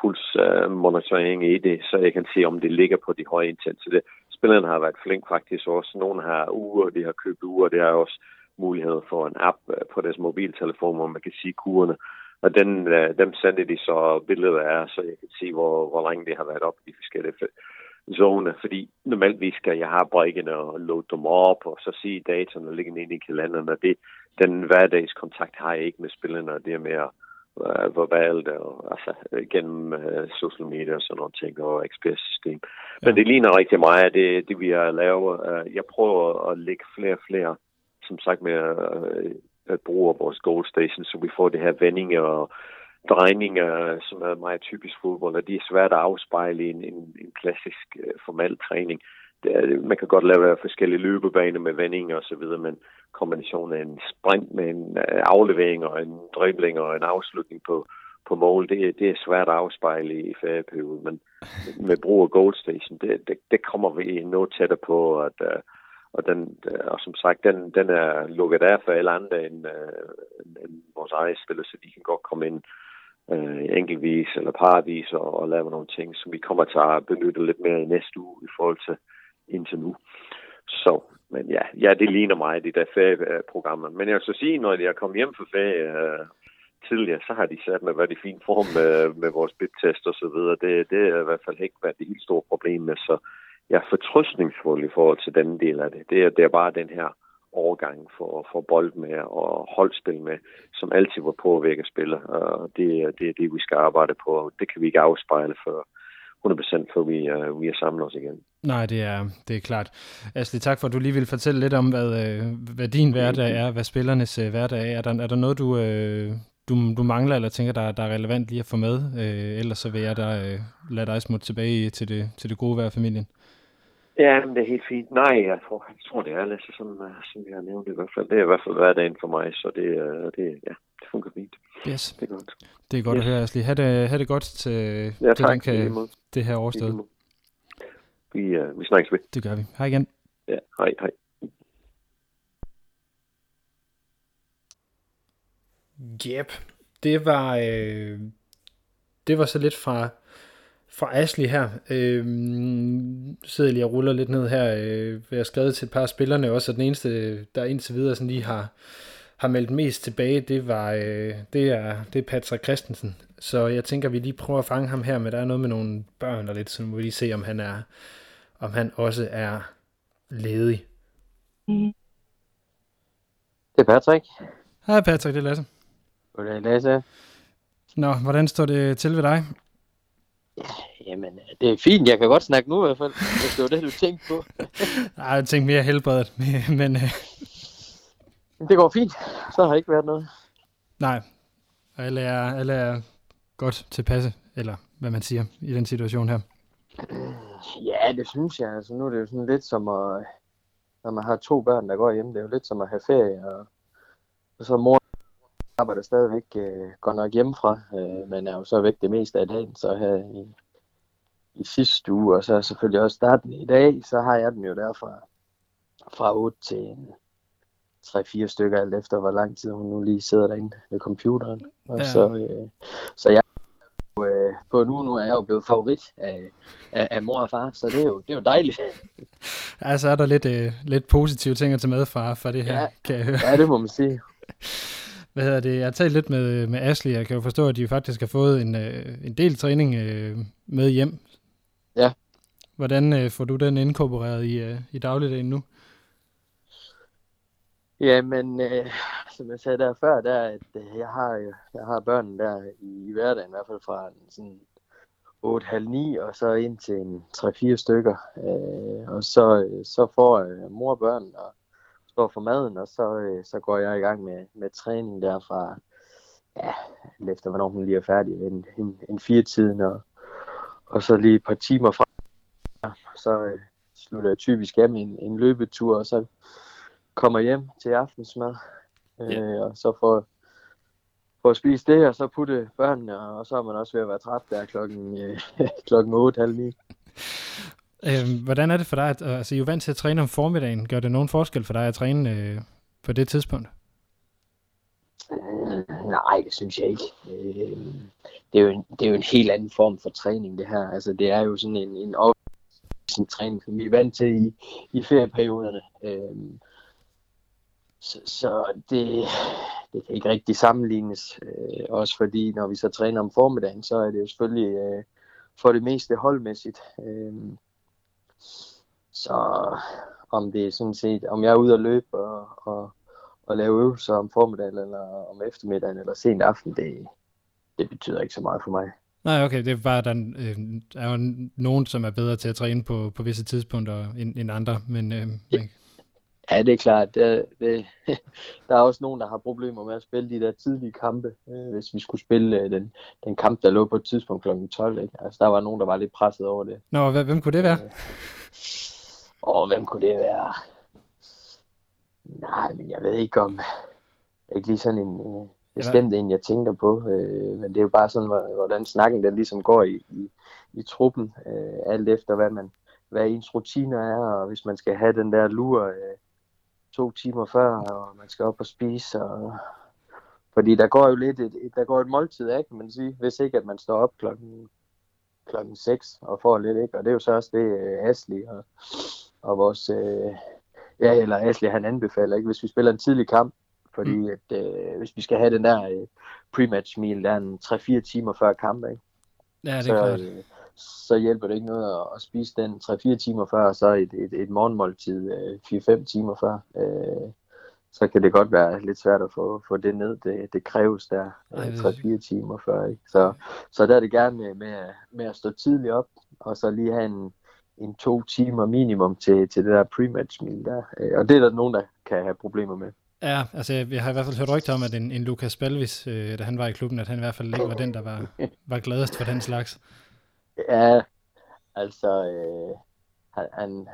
pulsmonitorering uh, i det, så jeg kan se, om det ligger på de høje intense. Det, spillerne har været flink faktisk også. Nogle har uger, de har købt uger, det er også mulighed for en app øh, på deres mobiltelefon, hvor man kan sige kurerne. Og den, øh, dem sendte de så billeder af, så jeg kan se, hvor, hvor længe det har været op i de forskellige zoner. Fordi normalt skal jeg have brækkene og load dem op, og så se dataen og lægge ind i kalenderen. Og det, den hverdagskontakt har jeg ikke med spillerne, og det er mere uh, verbalt og altså, gennem uh, social media og sådan nogle ting og XPS-system. Men ja. det ligner rigtig meget af det, det vi har lavet. Uh, jeg prøver at lægge flere og flere, som sagt, med uh, at bruge vores goal station, så vi får det her vendinger og drejninger, som er meget typisk fodbold, og de er svært at afspejle i en, en, en klassisk uh, formal træning. Det er, man kan godt lave forskellige løbebaner med vendinger og så videre, men kombination af en sprint med en øh, aflevering og en dribling og en afslutning på, på mål, det, det er svært at afspejle i ferieperioden, men med brug af Gold Station, det, det, det kommer vi noget tættere på, at, uh, og, den, øh, og som sagt, den, den er lukket af for alle andre end, uh, end vores eget spiller, så de kan godt komme ind øh, enkeltvis eller paradis og, og lave nogle ting, som vi kommer til at benytte lidt mere i næste uge i forhold til indtil nu. Så, men ja, ja det ligner mig, de der ferieprogrammer. Men jeg vil så sige, når jeg kom hjem fra ferie øh, tidligere, så har de sat mig været i fin form med, med vores bit-test og så videre. Det, det er i hvert fald ikke været det helt store problem med, så jeg er fortrystningsfuld i forhold til den del af det. Det er, det er bare den her overgang for, for bold med og holdspil med, som altid var påvirket spiller. Og det, det er det, vi skal arbejde på. Det kan vi ikke afspejle for 100% før vi, uh, vi er samlet os igen. Nej, det er, det er klart. Asli, tak for, at du lige vil fortælle lidt om, hvad, øh, hvad din hverdag er, hvad spillernes uh, hverdag er. Er der, er der noget, du, uh, du, du mangler, eller tænker, der, der er relevant lige at få med? Uh, ellers så vil jeg da uh, lade dig smutte tilbage til det, til det gode vejr familien. Ja, men det er helt fint. Nej, jeg tror, jeg tror det er lidt som, som jeg har nævnt i hvert fald. Det er i hvert fald hverdagen for mig, så det, det, ja, det fungerer fint. Yes. Det er godt. Det er godt yes. at høre, Asli. Ha' det, ha det godt til, ja, til den kan, det her overstået. Vi, uh, vi snakkes ved. Det gør vi. Hej igen. Ja, hej, hej. Yep. Det var, øh, det var så lidt fra, fra Ashley her. Øh, sidder lige og ruller lidt ned her. Øh, jeg har skrevet til et par af spillerne også, at den eneste, der indtil videre sådan lige har, har meldt mest tilbage, det var øh, det er, det er Patrick Christensen. Så jeg tænker, vi lige prøver at fange ham her, men der er noget med nogle børn og lidt, så må vi lige se, om han er, om han også er ledig. Det er Patrick. Hej Patrick, det er Lasse. Goddag Lasse. Nå, hvordan står det til ved dig? Ja, jamen, det er fint. Jeg kan godt snakke nu i hvert fald, hvis det var det, du tænkte på. Nej, jeg tænkte mere helbredet, men... Øh... Det går fint. Så har ikke været noget. Nej, alle er, alle er godt tilpasse, eller hvad man siger, i den situation her. Ja, det synes jeg. Altså, nu er det jo sådan lidt som at, når man har to børn, der går hjem, det er jo lidt som at have ferie, og, og så mor arbejder stadigvæk øh, godt nok hjemmefra, øh, men er jo så væk det meste af dagen, så her i, i sidste uge, og så selvfølgelig også starten i dag, så har jeg den jo derfra fra 8 til 3-4 stykker, alt efter hvor lang tid hun nu lige sidder derinde ved computeren. Og ja. så, øh, så jeg øh, på nu, nu er jeg jo blevet favorit af, af, af mor og far, så det er jo, det er jo dejligt. Ja, så er der lidt, øh, lidt positive ting at tage med fra, fra det her, ja, kan jeg høre. Ja, det må man sige. Hvad hedder det? Jeg har talt lidt med, med Ashley, jeg kan jo forstå, at de faktisk har fået en, øh, en del træning øh, med hjem. Ja. Hvordan øh, får du den inkorporeret i, i dagligdagen nu? Jamen, øh, som jeg sagde der før, der, at øh, jeg har jeg har børn der i, i hverdagen, i hvert fald fra en sådan 8-9 og så ind til en 3-4 stykker. Øh, og så, så får øh, mor og børn og står for maden, og så, øh, så går jeg i gang med, med træning derfra. Ja, efter hvornår hun lige er færdig, en, en, en fire tiden, og, og så lige et par timer fra. Så øh, slutter jeg typisk af med en, en løbetur, og så kommer hjem til aftensmad, øh, og så får, får spise det, og så putte børnene, og så er man også ved at være træt der klokken, øh, klokken 8, halv 9. Øhm, hvordan er det for dig? At, altså, I er jo vant til at træne om formiddagen. Gør det nogen forskel for dig at træne øh, på det tidspunkt? Øh, nej, det synes jeg ikke. Øh, det, er jo en, det er jo en helt anden form for træning, det her. Altså, det er jo sådan en, en en træning, som vi er vant til i, i ferieperioderne. Øh, så, så det, det kan ikke rigtig sammenlignes. Øh, også fordi, når vi så træner om formiddagen, så er det jo selvfølgelig øh, for det meste holdmæssigt. Øh, så om det er sådan set, om jeg er ude at løbe og, og, og lave øvelser om formiddagen eller om eftermiddagen eller sent aften, det, det betyder ikke så meget for mig. Nej, okay, det er bare, der øh, er jo nogen, som er bedre til at træne på, på visse tidspunkter end, end andre, men øh, Ja. men- Ja, det er klart. Det, det, der er også nogen, der har problemer med at spille de der tidlige kampe. Øh, hvis vi skulle spille øh, den, den kamp, der lå på et tidspunkt kl. 12. Ikke? Altså, der var nogen, der var lidt presset over det. Nå, hvad, hvem kunne det være? Og hvem kunne det være? Nej, men jeg ved ikke om... Ikke lige sådan en øh, bestemt en, jeg tænker på. Øh, men det er jo bare sådan, hvor- hvordan snakken den ligesom går i, i, i truppen. Øh, alt efter, hvad man hvad ens rutiner er, og hvis man skal have den der lur øh, to timer før, og man skal op og spise. Og... Fordi der går jo lidt et, der går et måltid af, kan man sige, hvis ikke at man står op klokken, klokken 6 og får lidt, ikke? Og det er jo så også det, øh, Asli og, og vores, øh, ja, eller Asli han anbefaler, ikke? Hvis vi spiller en tidlig kamp, fordi Mm. at, øh, hvis vi skal have den der øh, pre-match meal, der er en 3-4 timer før kamp, ikke? Ja, det er så, klart. øh, så hjælper det ikke noget at, at spise den 3-4 timer før, og så et, et, et morgenmåltid øh, 4-5 timer før. Øh, så kan det godt være lidt svært at få, få det ned. Det, det kræves der Ej, øh, det- 3-4 timer før. Ikke? Så, så der er det gerne med, med, at- med at stå tidligt op, og så lige have en, en to timer minimum til, til det der pre-match meal der. Øh, og det er der nogen, der kan have problemer med. Ja, altså jeg har i hvert fald hørt rygter om, at en, en Lukas Balvis, øh, da han var i klubben, at han i hvert fald ikke var den, der var, var gladest for den slags. Ja, altså, øh, han, han,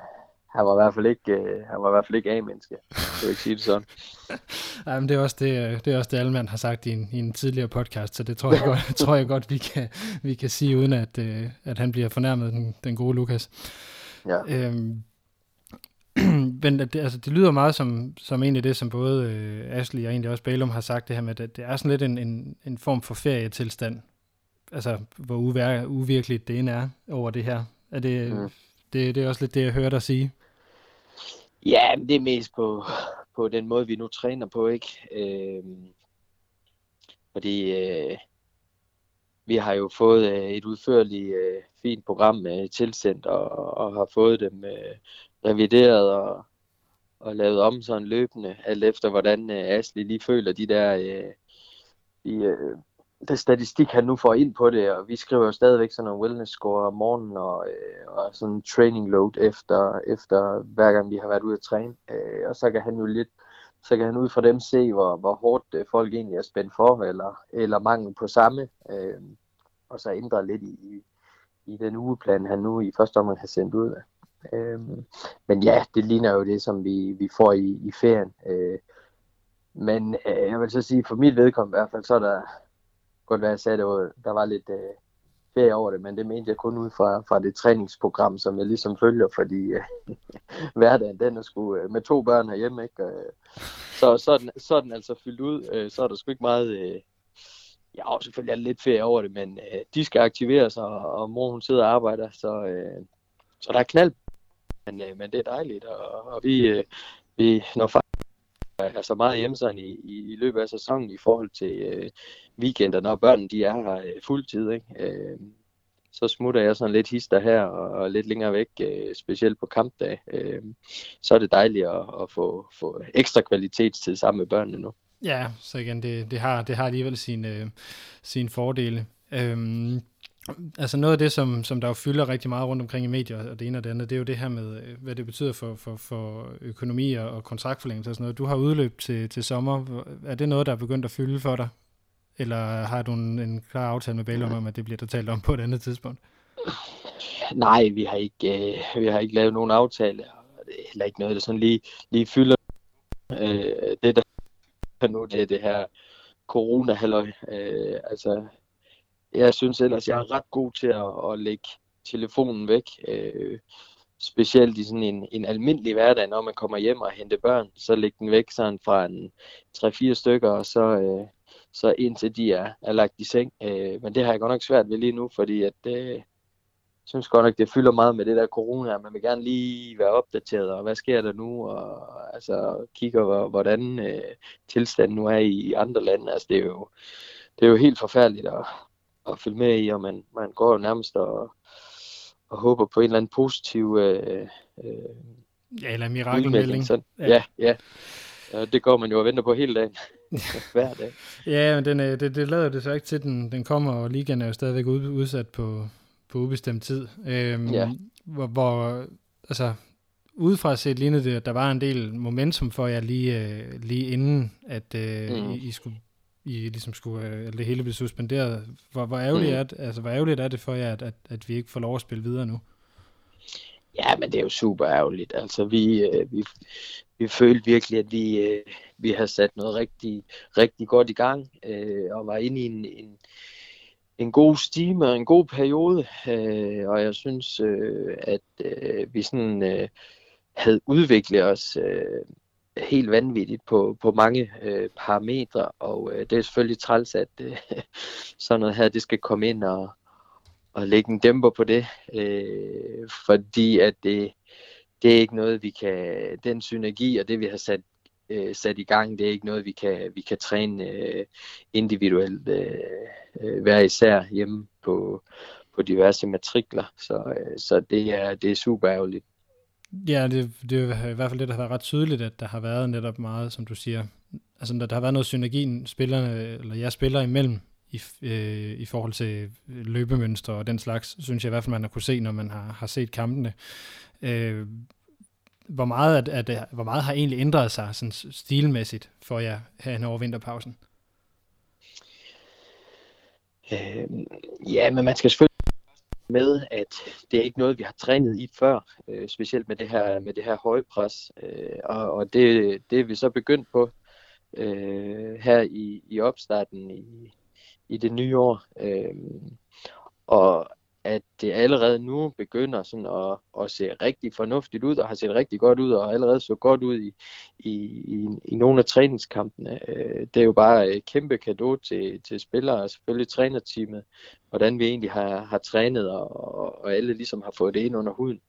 han var i hvert fald ikke, øh, han var i hvert fald ikke A-menneske. Jeg vil ikke sige det sådan. Ja, men det er også det, øh, det, er også det Alman har sagt i en, i en tidligere podcast, så det tror jeg godt, tror jeg godt vi, kan, vi kan sige, uden at, øh, at han bliver fornærmet, den, den gode Lukas. Ja. Øhm, men det, altså, det lyder meget som, som egentlig det, som både øh, Ashley og egentlig også Bælum har sagt, det her med, at det er sådan lidt en, en, en form for ferietilstand. Altså, hvor uvær, uvirkeligt det ene er over det her. Er det, Mm. det, det er også lidt det, jeg hører dig sige. Ja, men det er mest på, på den måde, vi nu træner på, ikke? Øhm, fordi øh, vi har jo fået øh, et udførligt øh, fint program øh, tilsendt, og, og har fået dem øh, revideret og, og lavet om sådan løbende, alt efter hvordan øh, Asli lige føler de der øh, de, øh, det statistik, han nu får ind på det, og vi skriver jo stadigvæk sådan en wellness score om morgenen, og, øh, og sådan en training load efter, efter hver gang vi har været ude at træne. Øh, og så kan han jo lidt, så kan han ud fra dem se, hvor, hvor hårdt øh, folk egentlig er spændt for, eller, eller mangel på samme, øh, og så ændre lidt i, i, i den ugeplan, han nu i første omgang har sendt ud. Øh, men ja, det ligner jo det, som vi, vi får i, i ferien. Øh, men øh, jeg vil så sige, for mit vedkommende i hvert fald, så er der godt være, at jeg sagde, at det var, der var lidt øh, ferie over det, men det mente jeg kun ud fra, fra det træningsprogram, som jeg ligesom følger, fordi øh, hverdagen, den er sgu øh, med to børn herhjemme, ikke? Øh, så, så, er den, så er den altså fyldt ud, øh, så er der sgu ikke meget, øh, ja, selvfølgelig er der lidt ferie over det, men øh, de skal aktiveres, og, og mor hun sidder og arbejder, så, øh, så der er knald, men, øh, men det er dejligt, og, og vi, øh, vi når faktisk altså meget hjemme sådan i, i, i løbet af sæsonen i forhold til øh, weekender, når børnene de er her øh, fuldtid. Ikke? Øh, så smutter jeg sådan lidt hister her og, og lidt længere væk, øh, specielt på kampdag. Øh, så er det dejligt at, at få, få ekstra kvalitetstid sammen med børnene nu. Ja, så igen, det, det, har, det har alligevel sine, øh, sine fordele. Øhm, altså noget af det, som, som der jo fylder rigtig meget rundt omkring i medier, og det ene og det andet, det er jo det her med, hvad det betyder for, for, for økonomi og, kontraktforlængelse og sådan noget. Du har udløb til, til sommer. Er det noget, der er begyndt at fylde for dig? Eller har du en, en klar aftale med Bale om, at det bliver der talt om på et andet tidspunkt? Nej, vi har ikke, øh, vi har ikke lavet nogen aftale, og det er heller ikke noget, der sådan lige, lige fylder. Øh, det, der nu, det er det her corona -halløj. øh, altså, jeg synes ellers, jeg er ret god til at, at lægge telefonen væk. Øh, specielt i sådan en, en almindelig hverdag, når man kommer hjem og henter børn, så lægge den væk sådan fra en 3-4 stykker, og så, øh, så indtil de er, er lagt i seng. Øh, men det har jeg godt nok svært ved lige nu, fordi at, øh, jeg synes godt nok, det fylder meget med det der corona. Man vil gerne lige være opdateret, og hvad sker der nu? Og altså kigger, hvordan øh, tilstanden nu er i, i andre lande. Altså det er jo, det er jo helt forfærdeligt og at følge med i, og man, man går jo nærmest og, og håber på en eller anden positiv øh, øh, ja, eller mirakelmelding. Ja. ja, ja. Ja, det går man jo og venter på hele dagen. Hver dag. ja, men den, det, det lader det så ikke til, den, den kommer, og ligaen er jo stadigvæk udsat på, på ubestemt tid. Øhm, ja. Hvor, hvor, altså, udefra set lignede det, at der var en del momentum for jer lige, øh, lige inden, at øh, mm. I, I skulle I ligesom skulle, øh, det hele blev suspenderet. Hvor, hvor, ærgerligt mm. er det, altså, hvor ærgerligt er det for jer, at, at, at vi ikke får lov at spille videre nu? Ja, men det er jo super ærgerligt. Altså, vi, øh, vi, vi følte virkelig, at vi, øh, vi har sat noget rigtig, rigtig godt i gang, øh, og var inde i en, en, en god stime og en god periode. Øh, og jeg synes, øh, at øh, vi sådan øh, havde udviklet os øh, helt vanvittigt på, på mange øh, parametre, og øh, det er selvfølgelig træls, at øh, sådan noget her, det skal komme ind og, og lægge en dæmper på det, øh, fordi at det, det er ikke noget, vi kan, den synergi og det, vi har sat, øh, sat i gang, det er ikke noget, vi kan, vi kan træne øh, individuelt øh, øh hver især hjemme på, på diverse matrikler, så, øh, så det, er, det er super ærgerligt. Ja, det, det er i hvert fald det, der har været ret tydeligt, at der har været netop meget, som du siger, altså der, der har været noget synergi spillerne, eller jeg spiller imellem, i, øh, i forhold til øh, løbemønstre og den slags, synes jeg i hvert fald, man har kunne se, når man har, har set kampene. Øh, hvor, meget at, at, øh, hvor meget har egentlig ændret sig sådan stilmæssigt for jer her over vinterpausen? Øh, ja, men man skal selvfølgelig med, at det er ikke noget, vi har trænet i før, øh, specielt med det her, med det her høje pres. Øh, og og det, det er vi så begyndt på øh, her i, i opstarten i, i det nye år. Øh, og at det allerede nu begynder sådan at, at se rigtig fornuftigt ud, og har set rigtig godt ud, og allerede så godt ud i, i, i, i nogle af træningskampene. Øh, det er jo bare et kæmpe kado til, til spillere, og selvfølgelig trænerteamet, hvordan vi egentlig har, har trænet, og, og alle ligesom har fået det ind under huden.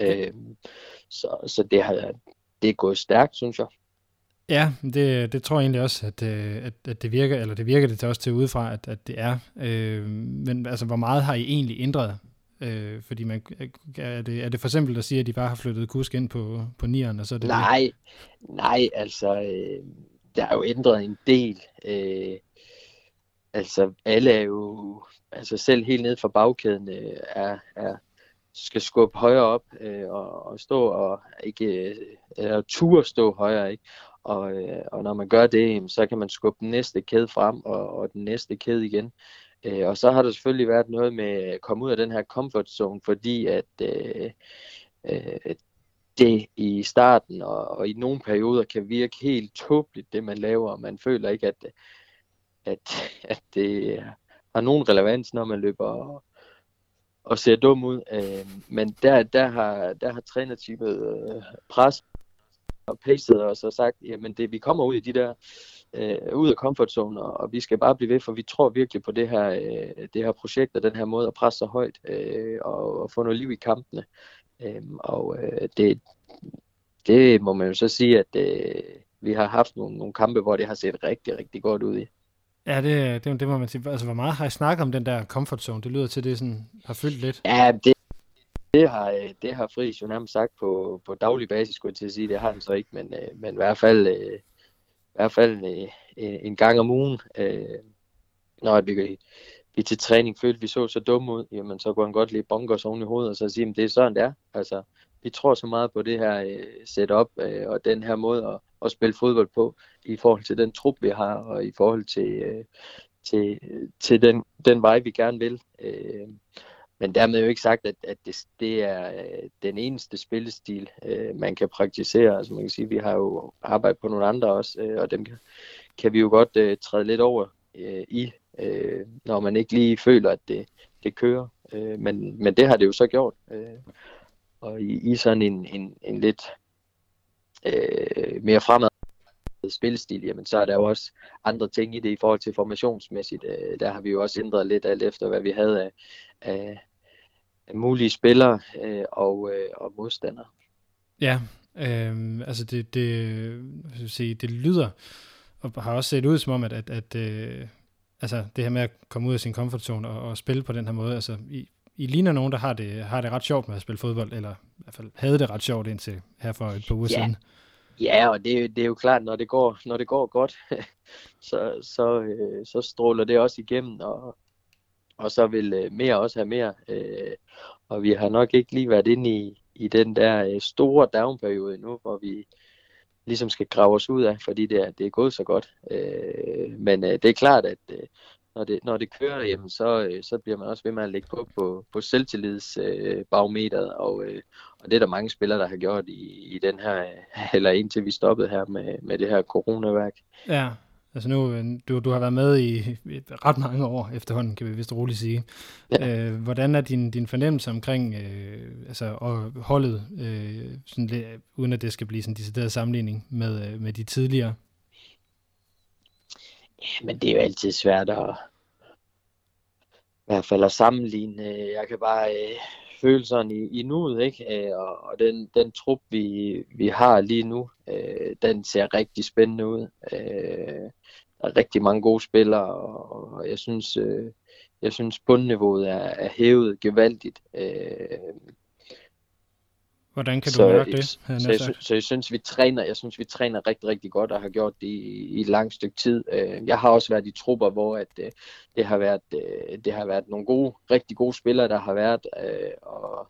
Øh, så så det, har, det er gået stærkt, synes jeg. Ja, det, det tror jeg egentlig også, at, øh, at, at det virker, eller det virker det til også til udefra, at, at det er. Øh, men altså, hvor meget har I egentlig ændret? Øh, fordi man, er, det, er det for eksempel at sige, at de bare har flyttet kusk ind på, på nieren, og så er det Nej, det? nej, altså, øh, der er jo ændret en del. Øh, altså, alle er jo, altså selv helt ned fra bagkæden øh, er, er, skal skubbe højere op øh, og, og stå og ikke øh, ture stå højere, ikke? Og, øh, og når man gør det, så kan man skubbe den næste kæde frem og, og den næste kæde igen. Øh, og så har der selvfølgelig været noget med at komme ud af den her comfort zone, fordi at øh, øh, det i starten og, og i nogle perioder kan virke helt tåbeligt, det man laver, og man føler ikke, at, at, at det har nogen relevans, når man løber og, og ser dum ud. Øh, men der, der har, der har trænerteamet øh, presset og pacet os og sagt, jamen det, vi kommer ud i de der, øh, ud af comfort zone, og, og vi skal bare blive ved, for vi tror virkelig på det her, øh, det her projekt og den her måde at presse så højt øh, og, og få noget liv i kampene. Øh, og øh, det, det må man jo så sige, at øh, vi har haft nogle, nogle kampe, hvor det har set rigtig, rigtig godt ud i. Ja, det, det, det må man sige. Altså, hvor meget har I snakket om den der comfort zone? Det lyder til, at det sådan, har fyldt lidt. Ja, det, det har, øh, det har Friis jo nærmest sagt på, på daglig basis, skulle jeg til at sige. Det har han så ikke, men, øh, men i hvert fald, øh, i hvert fald en gang om ugen, når vi, vi til træning følte, at vi så så dumme ud, jamen så kunne han godt lige bonke os oven i hovedet og så sige, at det er sådan, det er. Altså, vi tror så meget på det her setup og den her måde at, at spille fodbold på, i forhold til den trup, vi har, og i forhold til, til, til den, den vej, vi gerne vil. Men dermed jo ikke sagt, at, at det, det er øh, den eneste spillestil, øh, man kan praktisere. Altså man kan sige, vi har jo arbejdet på nogle andre også, øh, og dem kan, kan vi jo godt øh, træde lidt over øh, i, øh, når man ikke lige føler, at det, det kører. Øh, men, men det har det jo så gjort. Øh, og i, i sådan en, en, en lidt øh, mere fremad spilstil, jamen så er der jo også andre ting i det i forhold til formationsmæssigt. Øh, der har vi jo også ændret lidt alt efter, hvad vi havde af, af mulige spillere øh, og, øh, og modstandere. Ja, øh, altså det, det, jeg sige, det lyder, og har også set ud som om, at, at, at øh, altså det her med at komme ud af sin comfort zone og, og spille på den her måde, altså I, I ligner nogen, der har det, har det ret sjovt med at spille fodbold, eller i hvert fald havde det ret sjovt indtil her for et par uger ja. siden. Ja, og det, det er jo klart, når det går, når det går godt, så, så, øh, så stråler det også igennem, og, og så vil øh, mere også have mere. Øh, og vi har nok ikke lige været inde i, i den der øh, store downperiode nu, hvor vi ligesom skal grave os ud af, fordi det er, det er gået så godt. Øh, men øh, det er klart, at øh, når, det, når det kører, jamen, så, øh, så bliver man også ved med at lægge på på, på selvtillidsbarometeret, øh, og, øh, og det er der mange spillere, der har gjort i, i den her, eller indtil vi stoppede her med, med det her coronaværk. Ja, Altså nu, øh, du, du har været med i ret mange år efterhånden, kan vi vist roligt sige. Ja. Øh, hvordan er din, din fornemmelse omkring øh, altså, og holdet, øh, sådan lidt, uden at det skal blive sådan en decideret sammenligning med, øh, med de tidligere? Ja, men det er jo altid svært at, i hvert fald at sammenligne. Jeg kan bare øh, følelserne i, i nuet, ikke? Øh, og, og den, den trup, vi, vi har lige nu, øh, den ser rigtig spændende ud. Øh, der er rigtig mange gode spillere, og, og jeg synes, øh, jeg synes bundniveauet er, er hævet gevaldigt. Øh, Hvordan kan du så, mærke det? Så, så, jeg, så jeg synes, vi træner, jeg synes, vi træner rigtig, rigtig godt og har gjort det i, i et langt stykke tid. Øh, jeg har også været i trupper, hvor at, øh, det, har været, øh, det har været nogle gode, rigtig gode spillere, der har været, og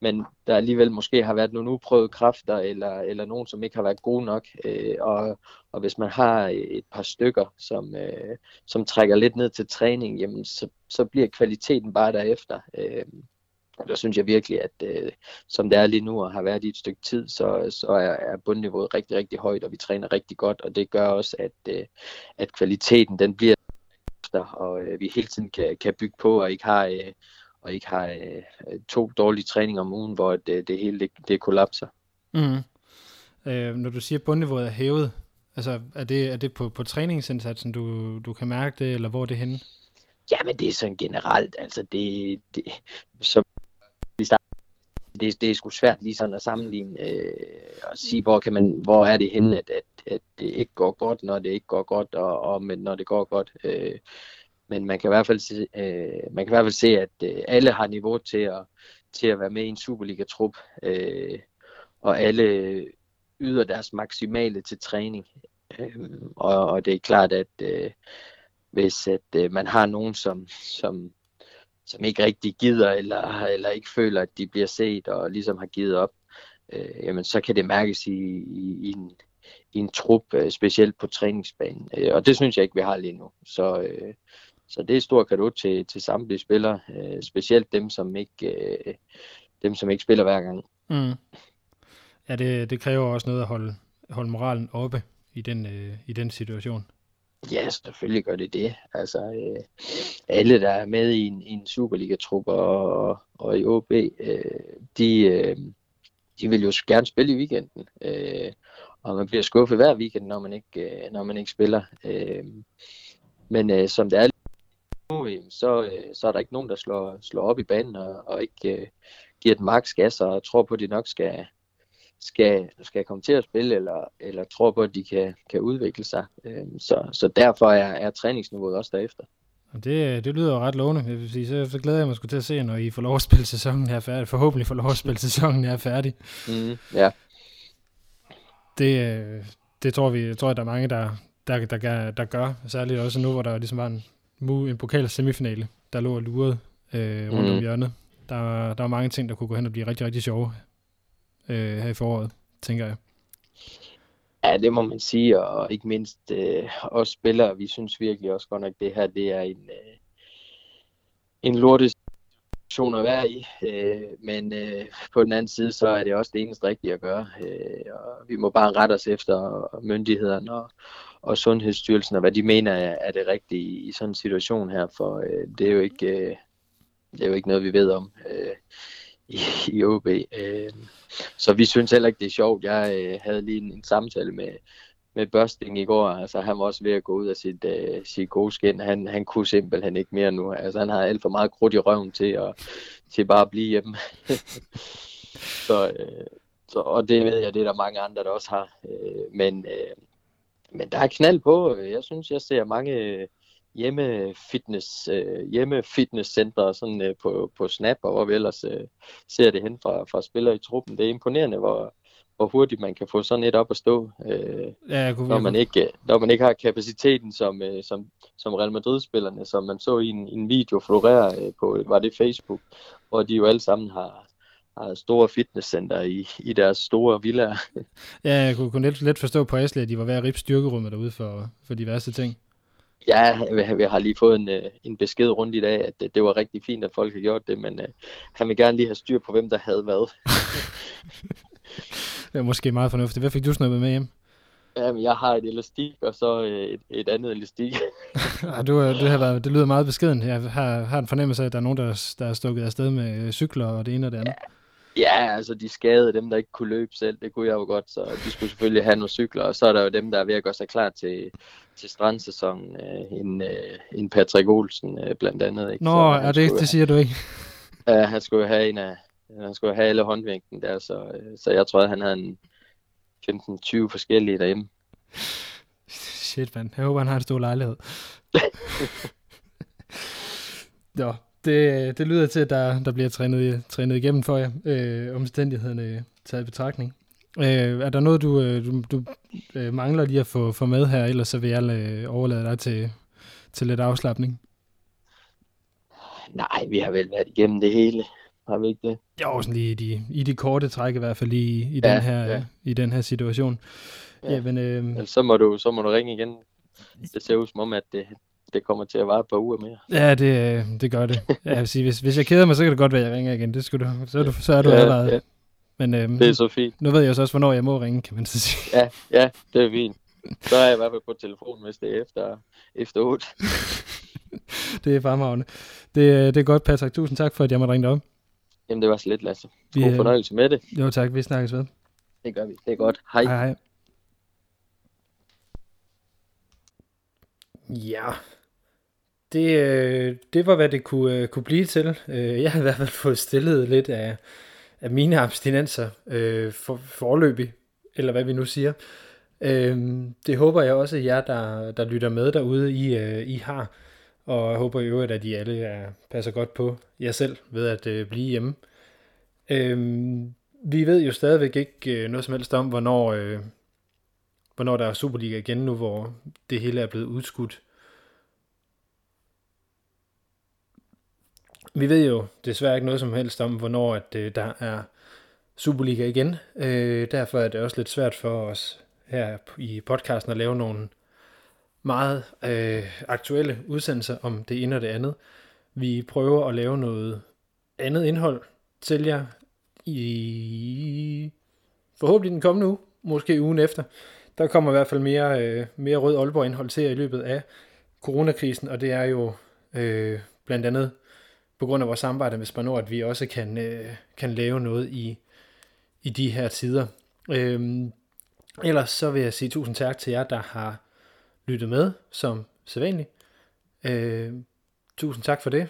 men der alligevel måske har været nogle uprøvede kræfter, eller, eller nogen, som ikke har været gode nok. Øh, og, og hvis man har et par stykker, som, øh, som trækker lidt ned til træning, jamen, så, så bliver kvaliteten bare derefter. Øh, der synes jeg virkelig, at øh, som det er lige nu og har været i et stykke tid, så, så er, er bundniveauet rigtig, rigtig højt, og vi træner rigtig godt, og det gør også, at, øh, at kvaliteten den bliver efter, og øh, vi hele tiden kan, kan bygge på, og ikke har øh, og ikke har øh, to dårlige træninger om ugen, hvor det, det hele det, det kollapser. Mm. Øh, når du siger, at bundniveauet er hævet, altså er det, er det på, på træningsindsatsen, du, du kan mærke det, eller hvor er det henne? Ja, men det er sådan generelt, altså det, det som vi starter, det, det er sgu svært lige sådan at sammenligne øh, og sige, hvor, kan man, hvor er det henne, at, at, at det ikke går godt, når det ikke går godt, og, og men når det går godt. Øh, men man kan i hvert fald se, øh, man kan i hvert fald se at øh, alle har niveau til at, til at være med i en Superliga-trup, øh, og alle yder deres maksimale til træning. Øh, og, og det er klart, at øh, hvis at, øh, man har nogen, som, som, som ikke rigtig gider, eller, eller ikke føler, at de bliver set, og ligesom har givet op, øh, jamen, så kan det mærkes i, i, i en, i en trup, øh, specielt på træningsbanen. Øh, og det synes jeg ikke, vi har lige nu. Så, øh, så det er stor kado til, til samtlige spillere, øh, specielt dem som, ikke, øh, dem, som ikke spiller hver gang. Mm. Ja, det, det kræver også noget at holde, holde moralen oppe i den, øh, i den situation. Ja, selvfølgelig gør det det. Altså, øh, alle, der er med i en, i en Superliga-trup og, og i OB, øh, de, øh, de vil jo gerne spille i weekenden. Øh, og man bliver skuffet hver weekend, når man ikke, øh, når man ikke spiller. Øh, men øh, som det er nu, øh, så, øh, så er der ikke nogen, der slår, slår op i banen og, og ikke øh, giver den maks gas og tror på, at de nok skal, skal, skal komme til at spille, eller, eller tror på, at de kan, kan udvikle sig. Øh, så, så derfor er, er træningsniveauet også derefter. Det, det lyder jo ret lovende. Jeg vil sige, så, så glæder jeg mig sgu til at se, når I får lov at spille sæsonen her færdig. Forhåbentlig får lov at spille sæsonen her færdig. Mm, ja. Det, øh, det tror vi, tror jeg, der er mange, der, der, der, der, der gør. Særligt også nu, hvor der ligesom var en, en pokal semifinale, der lå og lurede øh, rundt mm. om hjørnet. Der, der var mange ting, der kunne gå hen og blive rigtig, rigtig sjove øh, her i foråret, tænker jeg. Ja, det må man sige, og ikke mindst øh, os spillere, vi synes virkelig også godt nok, det her det er en, øh, en lortes situation at være i, øh, men øh, på den anden side, så er det også det eneste rigtige at gøre, øh, og vi må bare rette os efter myndighederne og, og Sundhedsstyrelsen, og hvad de mener er, er det rigtige i sådan en situation her, for øh, det er jo ikke... Øh, det er jo ikke noget, vi ved om. Øh, i, i OB. Øh, så vi synes heller ikke, det er sjovt. Jeg øh, havde lige en, en samtale med, med Børsting i går. Altså, han var også ved at gå ud af sit, øh, sit gode skin. Han, han kunne simpelthen ikke mere nu. Altså, han har alt for meget krudt i røven til at, til bare at blive hjemme. så, øh, så, og det ved jeg, det er der mange andre, der også har. Øh, men, øh, men der er knald på. Jeg synes, jeg ser mange hjemme fitness, øh, hjemme fitness center sådan øh, på, på Snap og hvor vi ellers øh, ser det hen fra, fra spillere i truppen. Det er imponerende, hvor, hvor hurtigt man kan få sådan et op at stå, øh, ja, kunne, når, man ikke, når man ikke har kapaciteten som, øh, som, som Real Madrid-spillerne, som man så i en, en video florere øh, på, var det Facebook, hvor de jo alle sammen har, har store fitnesscenter i, i deres store villaer. ja, jeg kunne, kunne let, let forstå på Asle, at de var ved at rippe styrkerummet derude for, for diverse ting. Ja, vi har lige fået en, øh, en besked rundt i dag, at det, det var rigtig fint, at folk har gjort det, men uh, han vil gerne lige have styr på, hvem der havde hvad. det er måske meget fornuftigt. Hvad fik du snuppet med hjem? Jamen, jeg har et elastik, og så øh, et, et andet elastik. du, det, har været, det lyder meget beskeden. Jeg har, har en fornemmelse af, at der er nogen, der, der er stukket afsted med cykler og det ene og det andet. Ja, ja, altså de skadede dem, der ikke kunne løbe selv. Det kunne jeg jo godt, så de skulle selvfølgelig have nogle cykler. Og så er der jo dem, der er ved at gøre sig klar til, til strandsæsonen. Øh, en, øh, en Patrick Olsen øh, blandt andet. Ikke? Nå, så, er det, det siger du ikke? Ja, han skulle have en af, han skulle have alle håndvinklen der, så, øh, så jeg tror, at han havde en 15-20 forskellige derhjemme. Shit, mand. Jeg håber, han har en stor lejlighed. Nå, det, det lyder til, at der, der bliver trænet, trænet igennem for jer, øh, omstændighederne taget i betragtning. Øh, er der noget, du, øh, du, du øh, mangler lige at få, få med her, ellers så vil jeg øh, overlade dig til, til lidt afslappning? Nej, vi har vel været igennem det hele. Har vi ikke det? Jo, sådan lige i de, i de korte træk i hvert fald lige i, i, ja, den, her, ja. i den her situation. Ja. Jamen, øh, så, må du, så må du ringe igen. Det ser ud som om, at det, det kommer til at vare et par uger mere. Ja, det, øh, det gør det. Ja, jeg vil sige, hvis, hvis jeg keder mig, så kan det godt være, at jeg ringer igen. Det skal du, så, er du, så er du ja, allerede. Ja. Men øhm, det er så fint. Nu ved jeg så også, hvornår jeg må ringe, kan man så sige. Ja, ja, det er fint. Så er jeg i hvert fald på telefonen, hvis det er efter, efter 8. det er fremragende. Det, det er godt, Patrick. Tusind tak for, at jeg måtte ringe dig op. Jamen, det var så lidt, Lasse. God vi, fornøjelse med det. Jo, tak. Vi snakkes ved. Det gør vi. Det er godt. Hej. Hej, hej. Ja, det, øh, det var, hvad det kunne, øh, kunne blive til. Øh, jeg har i hvert fald fået stillet lidt af, af mine abstinenser øh, for, forløbig, eller hvad vi nu siger. Øh, det håber jeg også, at jer, der, der lytter med derude, I, øh, I har. Og jeg håber i øvrigt, at I alle er, passer godt på jer selv ved at øh, blive hjemme. Øh, vi ved jo stadigvæk ikke øh, noget som helst om, hvornår, øh, hvornår der er Superliga igen nu, hvor det hele er blevet udskudt. Vi ved jo desværre ikke noget som helst om, hvornår at, øh, der er Superliga igen. Øh, derfor er det også lidt svært for os her i podcasten at lave nogle meget øh, aktuelle udsendelser om det ene og det andet. Vi prøver at lave noget andet indhold til jer i forhåbentlig den kommende uge, måske ugen efter. Der kommer i hvert fald mere, øh, mere rød Aalborg indhold til jer i løbet af coronakrisen, og det er jo øh, blandt andet på grund af vores samarbejde med Spanor, at vi også kan, øh, kan lave noget i, i de her tider. Øhm, ellers så vil jeg sige tusind tak til jer, der har lyttet med, som sædvanligt. Øh, tusind tak for det.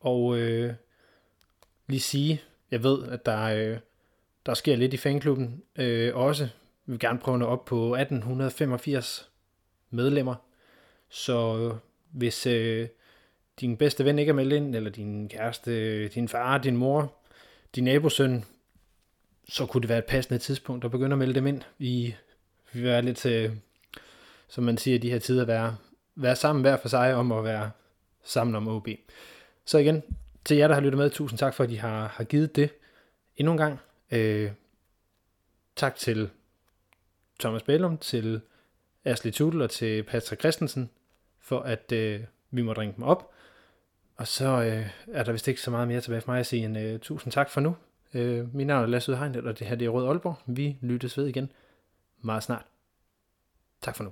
Og øh, lige sige, jeg ved, at der, øh, der sker lidt i fanklubben øh, også. Vi vil gerne prøve at nå op på 1885 medlemmer. Så øh, hvis øh, din bedste ven ikke er meldt ind, eller din kæreste, din far, din mor, din nabosøn, så kunne det være et passende tidspunkt at begynde at melde dem ind. Vi vil være lidt, til, som man siger, de her tider, være, være sammen hver for sig om at være sammen om OB. Så igen, til jer, der har lyttet med, tusind tak for, at I har, har givet det endnu en gang. Øh, tak til Thomas Bellum, til Ashley Tudel og til Patrick Christensen, for at øh, vi må ringe dem op. Og så øh, er der vist ikke så meget mere tilbage for mig at sige en øh, tusind tak for nu. Øh, mit navn er Lasse Udhegnet, og det her det er Rød Aalborg. Vi lyttes ved igen meget snart. Tak for nu.